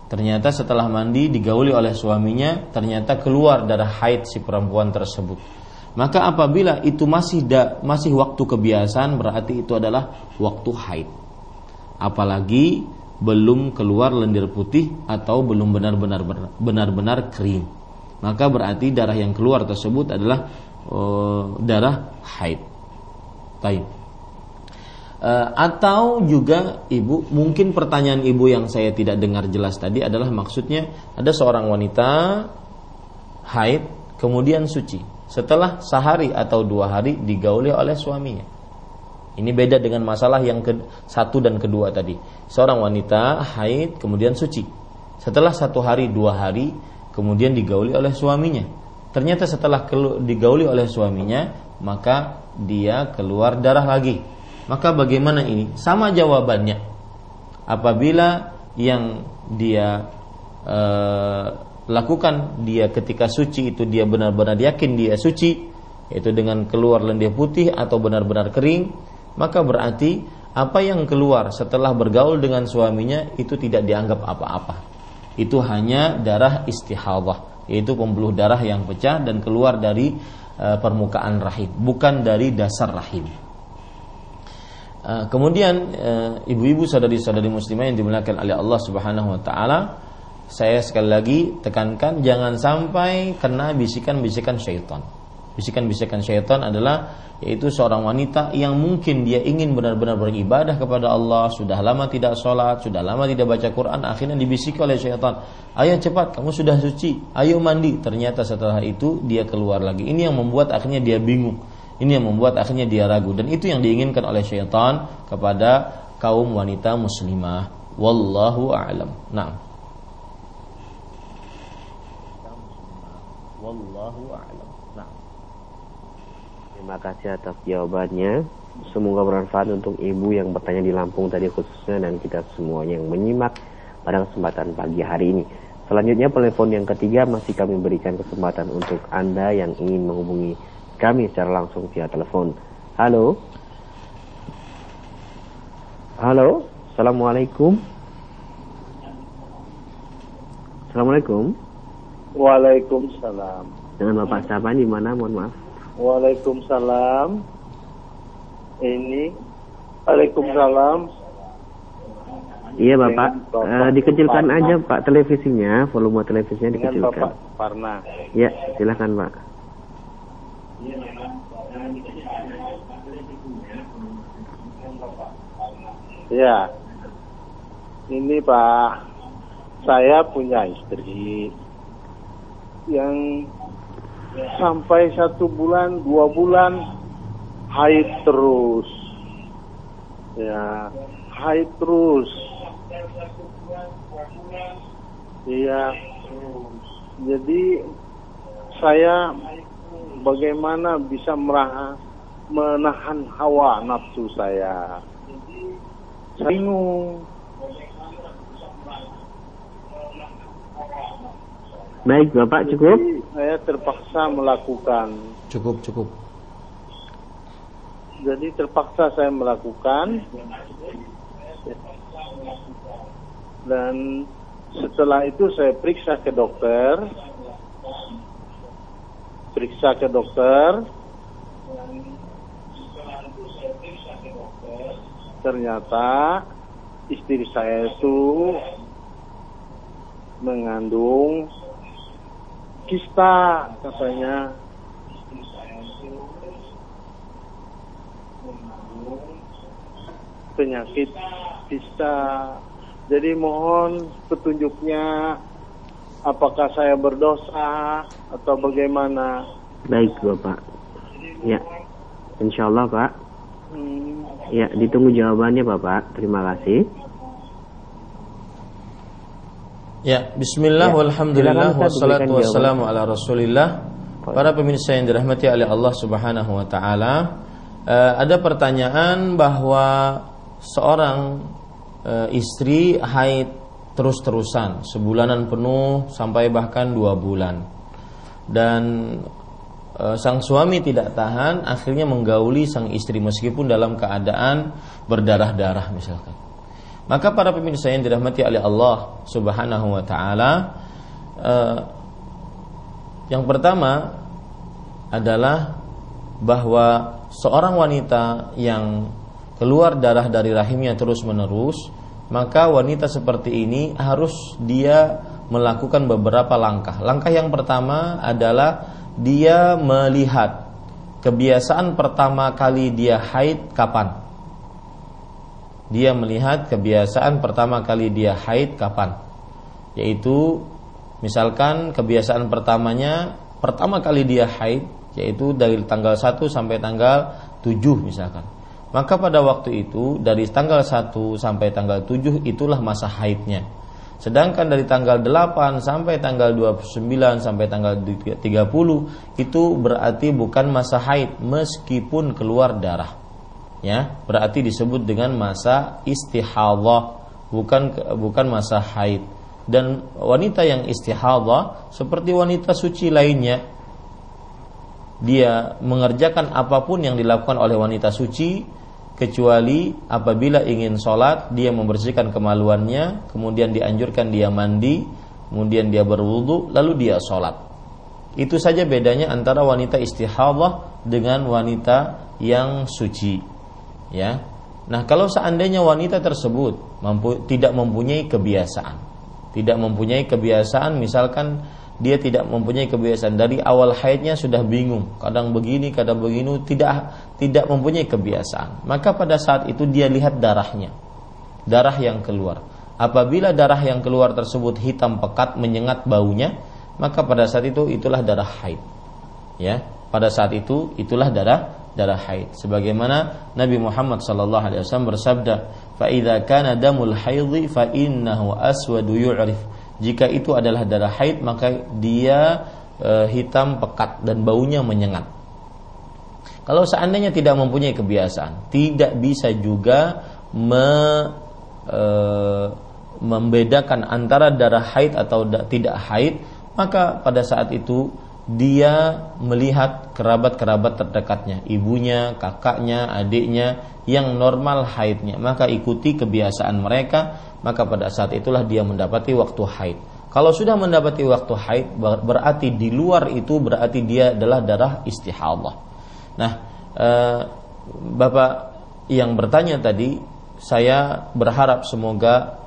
A: Ternyata setelah mandi digauli oleh suaminya, ternyata keluar darah haid si perempuan tersebut. Maka apabila itu masih da, masih waktu kebiasaan berarti itu adalah waktu haid. Apalagi belum keluar lendir putih atau belum benar-benar benar-benar kering. Maka berarti darah yang keluar tersebut adalah uh, darah haid. Taib. Uh, atau juga ibu mungkin pertanyaan ibu yang saya tidak dengar jelas tadi adalah maksudnya ada seorang wanita haid kemudian suci. Setelah sehari atau dua hari digauli oleh suaminya. Ini beda dengan masalah yang ke satu dan kedua tadi. Seorang wanita haid kemudian suci. Setelah satu hari dua hari kemudian digauli oleh suaminya. Ternyata setelah digauli oleh suaminya maka dia keluar darah lagi maka bagaimana ini? Sama jawabannya. Apabila yang dia e, lakukan dia ketika suci itu dia benar-benar yakin dia suci, yaitu dengan keluar lendir putih atau benar-benar kering, maka berarti apa yang keluar setelah bergaul dengan suaminya itu tidak dianggap apa-apa. Itu hanya darah istihadah, yaitu pembuluh darah yang pecah dan keluar dari uh, permukaan rahim, bukan dari dasar rahim. Uh, kemudian uh, ibu-ibu saudari-saudari muslimah yang dimuliakan oleh Allah Subhanahu wa taala, saya sekali lagi tekankan jangan sampai kena bisikan-bisikan syaitan. Bisikan-bisikan syaitan adalah yaitu seorang wanita yang mungkin dia ingin benar-benar beribadah kepada Allah, sudah lama tidak sholat, sudah lama tidak baca Quran, akhirnya dibisiki oleh syaitan, ayo cepat, kamu sudah suci, ayo mandi. Ternyata setelah itu dia keluar lagi. Ini yang membuat akhirnya dia bingung. Ini yang membuat akhirnya dia ragu dan itu yang diinginkan oleh syaitan kepada kaum wanita muslimah. Wallahu a'lam. Nah. Wallahu a'lam.
B: Terima kasih atas jawabannya. Semoga bermanfaat untuk ibu yang bertanya di Lampung tadi khususnya dan kita semuanya yang menyimak pada kesempatan pagi hari ini. Selanjutnya telepon yang ketiga masih kami berikan kesempatan untuk Anda yang ingin menghubungi kami secara langsung via telepon. Halo. Halo. Assalamualaikum. Assalamualaikum.
E: Waalaikumsalam.
B: Dengan Bapak siapa di mana? Mohon maaf.
E: Waalaikumsalam. Ini Waalaikumsalam.
B: Iya Bapak, uh, dikecilkan Parna. aja Pak televisinya, volume televisinya dikecilkan. Dengan Bapak
E: Parna.
B: Ya, silakan Pak.
E: Ya, ini Pak, saya punya istri yang sampai satu bulan dua bulan haid terus. Ya haid terus. Iya. Jadi saya bagaimana bisa merah, menahan hawa nafsu saya saya bingung
B: Baik, Bapak cukup?
E: Saya terpaksa melakukan.
A: Cukup, cukup.
E: Jadi terpaksa saya melakukan. Dan setelah itu saya periksa ke dokter. Periksa ke dokter. Ternyata istri saya itu mengandung kista katanya penyakit kista jadi mohon petunjuknya apakah saya berdosa atau bagaimana?
B: Baik bapak. Ya. Insya Allah pak. Hmm. ya ditunggu jawabannya bapak. Terima kasih.
A: Ya, bismillah ya. walhamdulillah wassalatu wassalamu ala Rasulillah. Para pemirsa yang dirahmati oleh Allah Subhanahu wa taala, uh, ada pertanyaan bahwa seorang uh, istri haid terus-terusan, sebulanan penuh sampai bahkan dua bulan. Dan uh, sang suami tidak tahan, akhirnya menggauli sang istri meskipun dalam keadaan berdarah-darah misalkan. Maka para pemirsa yang dirahmati oleh Allah Subhanahu wa taala eh, yang pertama adalah bahwa seorang wanita yang keluar darah dari rahimnya terus-menerus, maka wanita seperti ini harus dia melakukan beberapa langkah. Langkah yang pertama adalah dia melihat kebiasaan pertama kali dia haid kapan. Dia melihat kebiasaan pertama kali dia haid kapan. Yaitu misalkan kebiasaan pertamanya pertama kali dia haid yaitu dari tanggal 1 sampai tanggal 7 misalkan maka pada waktu itu dari tanggal 1 sampai tanggal 7 itulah masa haidnya. Sedangkan dari tanggal 8 sampai tanggal 29 sampai tanggal 30 itu berarti bukan masa haid meskipun keluar darah. Ya berarti disebut dengan masa istihadhah bukan bukan masa haid. Dan wanita yang istihadhah seperti wanita suci lainnya dia mengerjakan apa pun yang dilakukan oleh wanita suci kecuali apabila ingin sholat dia membersihkan kemaluannya kemudian dianjurkan dia mandi kemudian dia berwudu lalu dia sholat. Itu saja bedanya antara wanita istihadah dengan wanita yang suci ya. Nah kalau seandainya wanita tersebut mampu, tidak mempunyai kebiasaan tidak mempunyai kebiasaan misalkan dia tidak mempunyai kebiasaan. Dari awal haidnya sudah bingung. Kadang begini kadang begini. Tidak tidak mempunyai kebiasaan. Maka pada saat itu dia lihat darahnya. Darah yang keluar. Apabila darah yang keluar tersebut hitam pekat menyengat baunya maka pada saat itu itulah darah haid. Ya pada saat itu itulah darah darah haid. Sebagaimana Nabi Muhammad sallallahu alaihi wasallam bersabda fa idza kana damul haidhi fa innahu aswadu yu'rif jika itu adalah darah haid maka dia e, hitam pekat dan baunya menyengat. Kalau seandainya tidak mempunyai kebiasaan, tidak bisa juga me, e, membedakan antara darah haid atau da, tidak haid, maka pada saat itu dia melihat kerabat-kerabat terdekatnya, ibunya, kakaknya, adiknya yang normal haidnya, maka ikuti kebiasaan mereka maka pada saat itulah dia mendapati waktu haid. Kalau sudah mendapati waktu haid berarti di luar itu berarti dia adalah darah istihadah. Nah, e, Bapak yang bertanya tadi, saya berharap semoga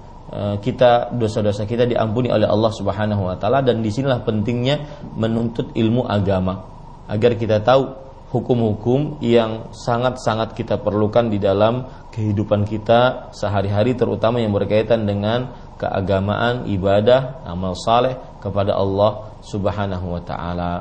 A: kita dosa-dosa kita diampuni oleh Allah Subhanahu wa taala dan di sinilah pentingnya menuntut ilmu agama agar kita tahu hukum-hukum yang sangat-sangat kita perlukan di dalam kehidupan kita sehari-hari terutama yang berkaitan dengan keagamaan, ibadah, amal saleh kepada Allah Subhanahu wa taala.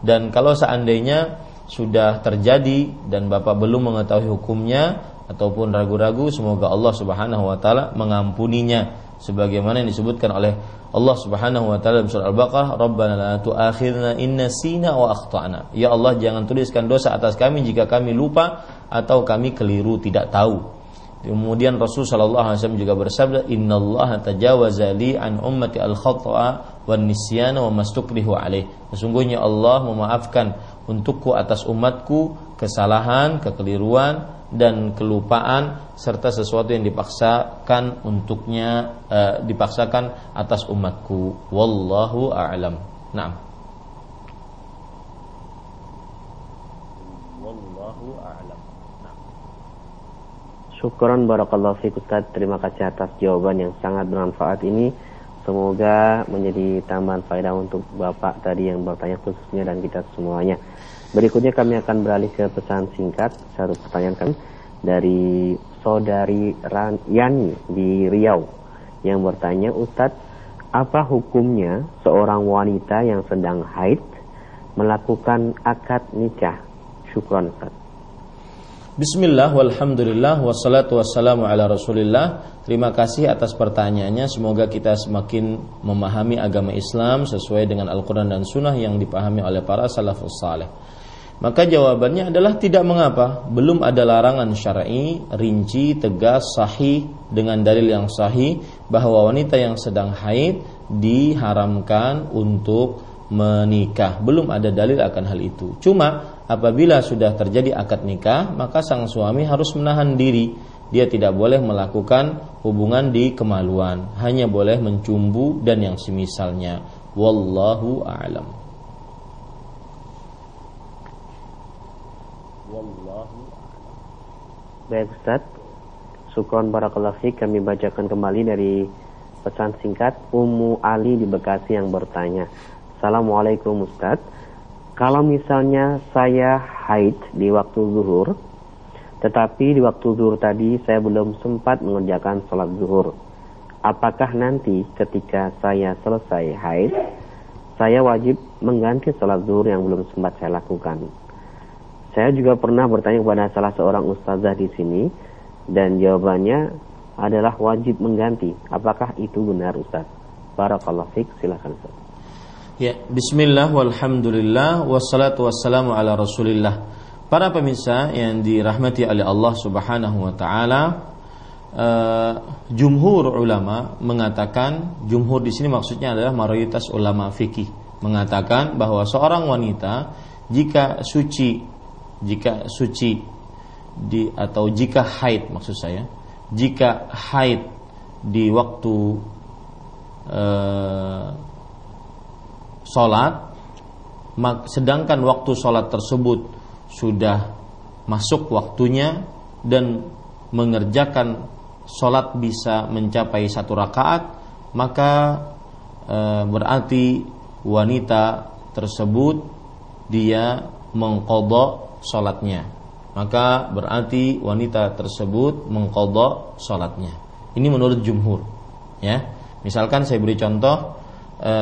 A: Dan kalau seandainya sudah terjadi dan Bapak belum mengetahui hukumnya ataupun ragu-ragu, semoga Allah Subhanahu wa taala mengampuninya sebagaimana yang disebutkan oleh Allah Subhanahu wa taala dalam surah Al-Baqarah, "Rabbana la tu'akhidna in nasina wa akhtana." Ya Allah, jangan tuliskan dosa atas kami jika kami lupa atau kami keliru tidak tahu. Kemudian Rasul sallallahu alaihi wasallam juga bersabda, "Innallaha tajawaza li an ummati al-khata'a wan nisyana wa mastukrihu alaih." Sesungguhnya Allah memaafkan untukku atas umatku kesalahan, kekeliruan dan kelupaan serta sesuatu yang dipaksakan untuknya uh, dipaksakan atas umatku. Wallahu a'lam. Na'am.
B: Wallahu a'lam. Syukran barakallahu fiik Ustaz. Terima kasih atas jawaban yang sangat bermanfaat ini. Semoga menjadi tambahan faedah untuk Bapak tadi yang bertanya khususnya dan kita semuanya Berikutnya kami akan beralih ke pesan singkat. Satu pertanyaan kami dari saudari Yani di Riau yang bertanya, Ustadz, apa hukumnya seorang wanita yang sedang haid melakukan akad nikah? Syukron Ustadz.
A: Bismillah, walhamdulillah, wassalatu wassalamu ala rasulillah Terima kasih atas pertanyaannya Semoga kita semakin memahami agama Islam Sesuai dengan Al-Quran dan Sunnah yang dipahami oleh para salafus saleh maka jawabannya adalah tidak mengapa, belum ada larangan syar'i rinci, tegas, sahih dengan dalil yang sahih bahwa wanita yang sedang haid diharamkan untuk menikah. Belum ada dalil akan hal itu. Cuma apabila sudah terjadi akad nikah, maka sang suami harus menahan diri. Dia tidak boleh melakukan hubungan di kemaluan, hanya boleh mencumbu dan yang semisalnya. Wallahu a'lam.
B: Baik Ustaz. Sukron Barakallahu kami bacakan kembali dari pesan singkat Ummu Ali di Bekasi yang bertanya Assalamualaikum Ustaz. Kalau misalnya saya haid di waktu zuhur Tetapi di waktu zuhur tadi saya belum sempat mengerjakan sholat zuhur Apakah nanti ketika saya selesai haid Saya wajib mengganti sholat zuhur yang belum sempat saya lakukan saya juga pernah bertanya kepada salah seorang ustazah di sini dan jawabannya adalah wajib mengganti. Apakah itu benar Ustaz? Barakallahu fiik, silakan Ustaz.
A: Ya, bismillah walhamdulillah wassalatu wassalamu ala Rasulillah. Para pemirsa yang dirahmati oleh Allah Subhanahu wa taala, uh, jumhur ulama mengatakan jumhur di sini maksudnya adalah mayoritas ulama fikih mengatakan bahwa seorang wanita jika suci jika suci di atau jika haid maksud saya jika haid di waktu eh, sholat sedangkan waktu sholat tersebut sudah masuk waktunya dan mengerjakan sholat bisa mencapai satu rakaat maka e, berarti wanita tersebut dia mengkodok sholatnya maka berarti wanita tersebut mengkodok sholatnya ini menurut jumhur ya misalkan saya beri contoh e,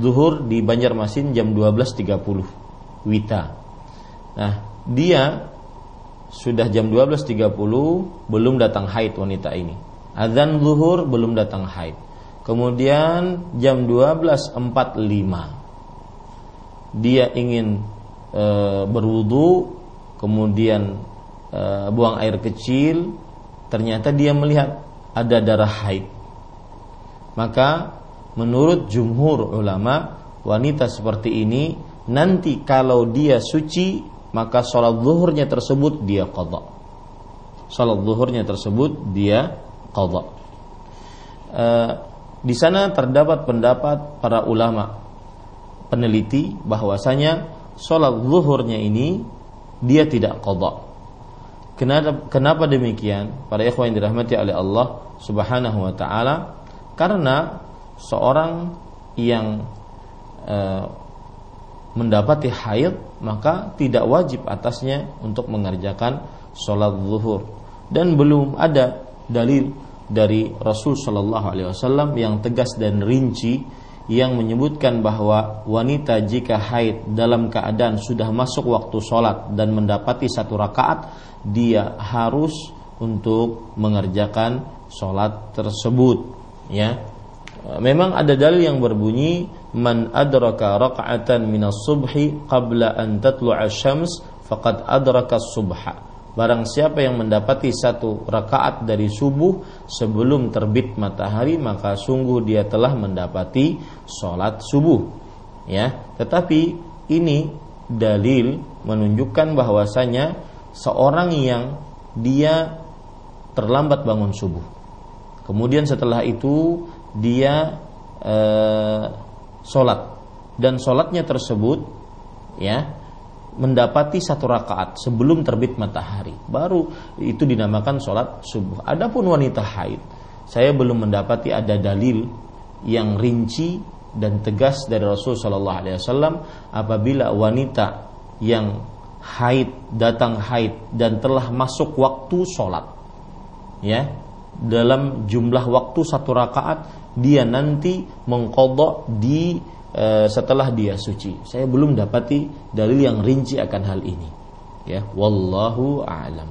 A: zuhur di Banjarmasin jam 12.30 wita nah dia sudah jam 12.30 belum datang haid wanita ini. Azan zuhur belum datang haid. Kemudian jam 12.45 dia ingin e, berwudu, kemudian e, buang air kecil, ternyata dia melihat ada darah haid. Maka menurut jumhur ulama wanita seperti ini nanti kalau dia suci maka sholat zuhurnya tersebut dia qadha. Sholat zuhurnya tersebut dia qadha. E, di sana terdapat pendapat para ulama peneliti bahwasanya sholat zuhurnya ini dia tidak qadha. Kenapa, kenapa demikian? Para ikhwan yang dirahmati oleh Allah Subhanahu wa taala karena seorang yang e, mendapati haid maka tidak wajib atasnya untuk mengerjakan sholat zuhur dan belum ada dalil dari Rasul Shallallahu Alaihi Wasallam yang tegas dan rinci yang menyebutkan bahwa wanita jika haid dalam keadaan sudah masuk waktu sholat dan mendapati satu rakaat dia harus untuk mengerjakan sholat tersebut ya. Memang ada dalil yang berbunyi man adraka raka'atan minas subhi qabla an tatlu'a syams faqad adraka subha barang siapa yang mendapati satu rakaat dari subuh sebelum terbit matahari maka sungguh dia telah mendapati sholat subuh. Ya tetapi ini dalil menunjukkan bahwasanya seorang yang dia terlambat bangun subuh. Kemudian setelah itu dia eh, sholat. Dan sholatnya tersebut ya mendapati satu rakaat sebelum terbit matahari baru itu dinamakan sholat subuh. Adapun wanita haid saya belum mendapati ada dalil yang rinci dan tegas dari Rasul Shallallahu Alaihi Wasallam apabila wanita yang haid datang haid dan telah masuk waktu sholat ya dalam jumlah waktu satu rakaat dia nanti mengkodok di e, setelah dia suci. Saya belum dapati dalil yang rinci akan hal ini. Ya, wallahu a'lam.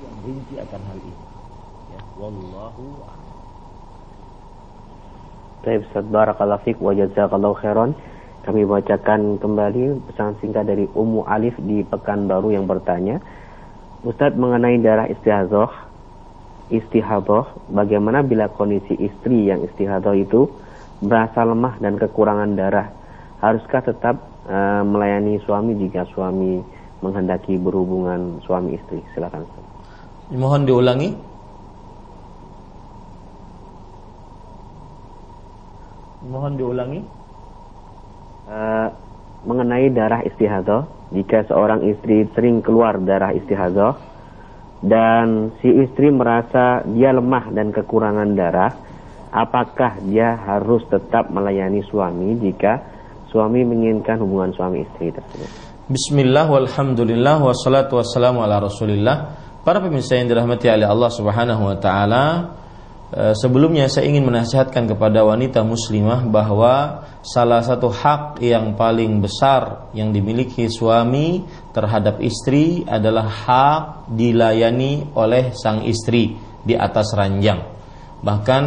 A: Yang rinci akan hal ini. Ya, wallahu a'lam.
B: Baik, Ustaz Barakallahu wa jazakallahu khairan. Kami bacakan kembali pesan singkat dari Ummu Alif di Pekanbaru yang bertanya, Ustadz mengenai darah istihadah istihadah, bagaimana bila kondisi istri yang istihadah itu merasa lemah dan kekurangan darah? Haruskah tetap uh, melayani suami jika suami menghendaki berhubungan suami istri? Silakan.
A: Mohon diulangi. Mohon diulangi.
B: Uh, mengenai darah istihadah, jika seorang istri sering keluar darah istihadah, dan si istri merasa dia lemah dan kekurangan darah, apakah dia harus tetap melayani suami jika suami menginginkan hubungan suami istri tersebut?
A: Bismillah walhamdulillah wassalatu wassalamu ala rasulillah Para pemirsa yang dirahmati oleh Allah subhanahu wa ta'ala Eh, sebelumnya saya ingin menasihatkan kepada wanita muslimah bahwa salah satu hak yang paling besar yang dimiliki suami terhadap istri adalah hak dilayani oleh sang istri di atas ranjang. Bahkan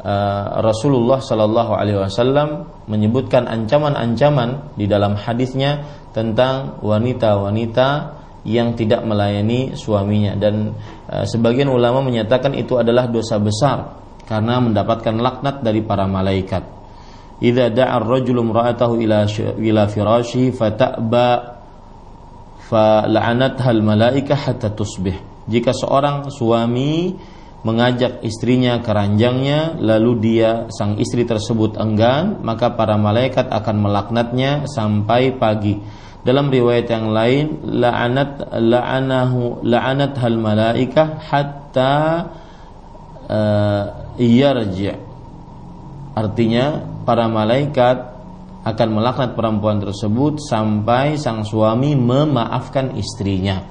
A: eh, Rasulullah Shallallahu Alaihi Wasallam menyebutkan ancaman-ancaman di dalam hadisnya tentang wanita-wanita yang tidak melayani suaminya dan e, sebagian ulama menyatakan itu adalah dosa besar karena mendapatkan laknat dari para malaikat. Idza da'a ar-rajulu imra'atahu ila ila firashi fata'ba fala'anat hal malaika hatta tusbih. Jika seorang suami mengajak istrinya ke ranjangnya lalu dia sang istri tersebut enggan maka para malaikat akan melaknatnya sampai pagi dalam riwayat yang lain la'anat la'anahu la'anat hal malaika hatta uh, yarji artinya para malaikat akan melaknat perempuan tersebut sampai sang suami memaafkan istrinya.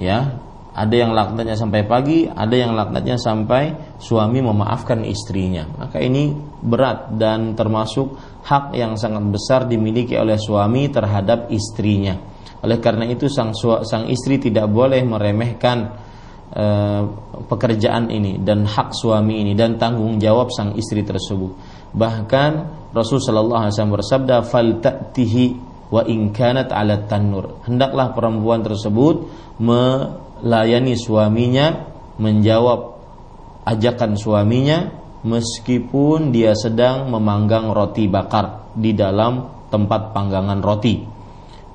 A: Ya, ada yang laknatnya sampai pagi, ada yang laknatnya sampai suami memaafkan istrinya. Maka ini berat dan termasuk hak yang sangat besar dimiliki oleh suami terhadap istrinya. Oleh karena itu sang sang istri tidak boleh meremehkan uh, pekerjaan ini dan hak suami ini dan tanggung jawab sang istri tersebut. Bahkan Rasul sallallahu alaihi wasallam bersabda fal ta'tihi wa in kanat 'ala tanur. Hendaklah perempuan tersebut melayani suaminya, menjawab ajakan suaminya meskipun dia sedang memanggang roti bakar di dalam tempat panggangan roti.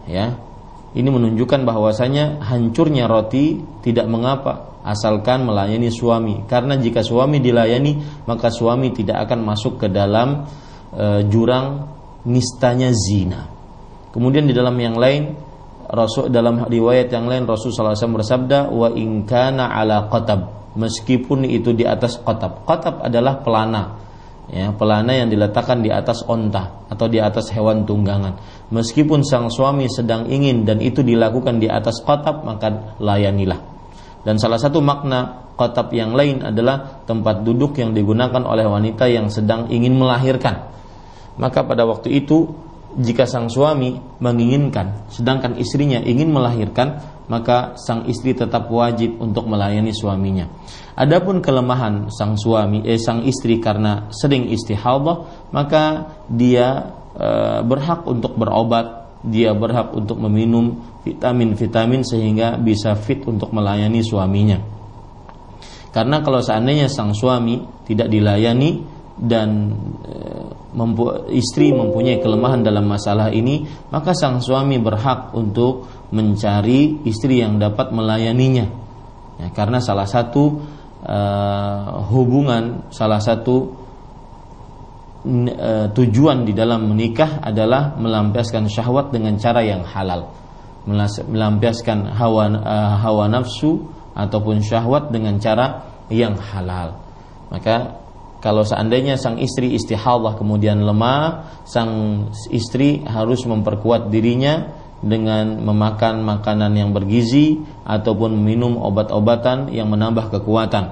A: Ya. Ini menunjukkan bahwasanya hancurnya roti tidak mengapa asalkan melayani suami. Karena jika suami dilayani, maka suami tidak akan masuk ke dalam e, jurang nistanya zina. Kemudian di dalam yang lain Rasul dalam riwayat yang lain Rasul SAW bersabda wa ingkana ala qatab meskipun itu di atas qatab. Qatab adalah pelana. Ya, pelana yang diletakkan di atas onta atau di atas hewan tunggangan. Meskipun sang suami sedang ingin dan itu dilakukan di atas qatab maka layanilah. Dan salah satu makna qatab yang lain adalah tempat duduk yang digunakan oleh wanita yang sedang ingin melahirkan maka pada waktu itu jika sang suami menginginkan sedangkan istrinya ingin melahirkan maka sang istri tetap wajib untuk melayani suaminya. Adapun kelemahan sang suami eh sang istri karena sering istihadah maka dia e, berhak untuk berobat, dia berhak untuk meminum vitamin-vitamin sehingga bisa fit untuk melayani suaminya. Karena kalau seandainya sang suami tidak dilayani dan e, mempu istri mempunyai kelemahan dalam masalah ini, maka sang suami berhak untuk mencari istri yang dapat melayaninya. Ya, karena salah satu uh, hubungan, salah satu uh, tujuan di dalam menikah adalah melampiaskan syahwat dengan cara yang halal, melampiaskan hawa uh, hawa nafsu ataupun syahwat dengan cara yang halal. Maka kalau seandainya sang istri istihadah kemudian lemah, sang istri harus memperkuat dirinya dengan memakan makanan yang bergizi ataupun minum obat-obatan yang menambah kekuatan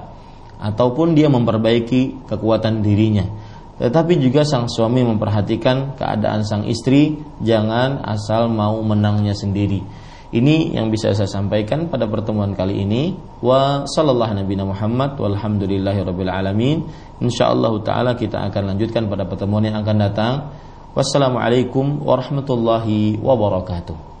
A: ataupun dia memperbaiki kekuatan dirinya. Tetapi juga sang suami memperhatikan keadaan sang istri, jangan asal mau menangnya sendiri ini yang bisa saya sampaikan pada pertemuan kali ini. Wa sallallahu nabi Muhammad walhamdulillahi rabbil alamin. Insyaallah taala kita akan lanjutkan pada pertemuan yang akan datang. Wassalamualaikum warahmatullahi wabarakatuh.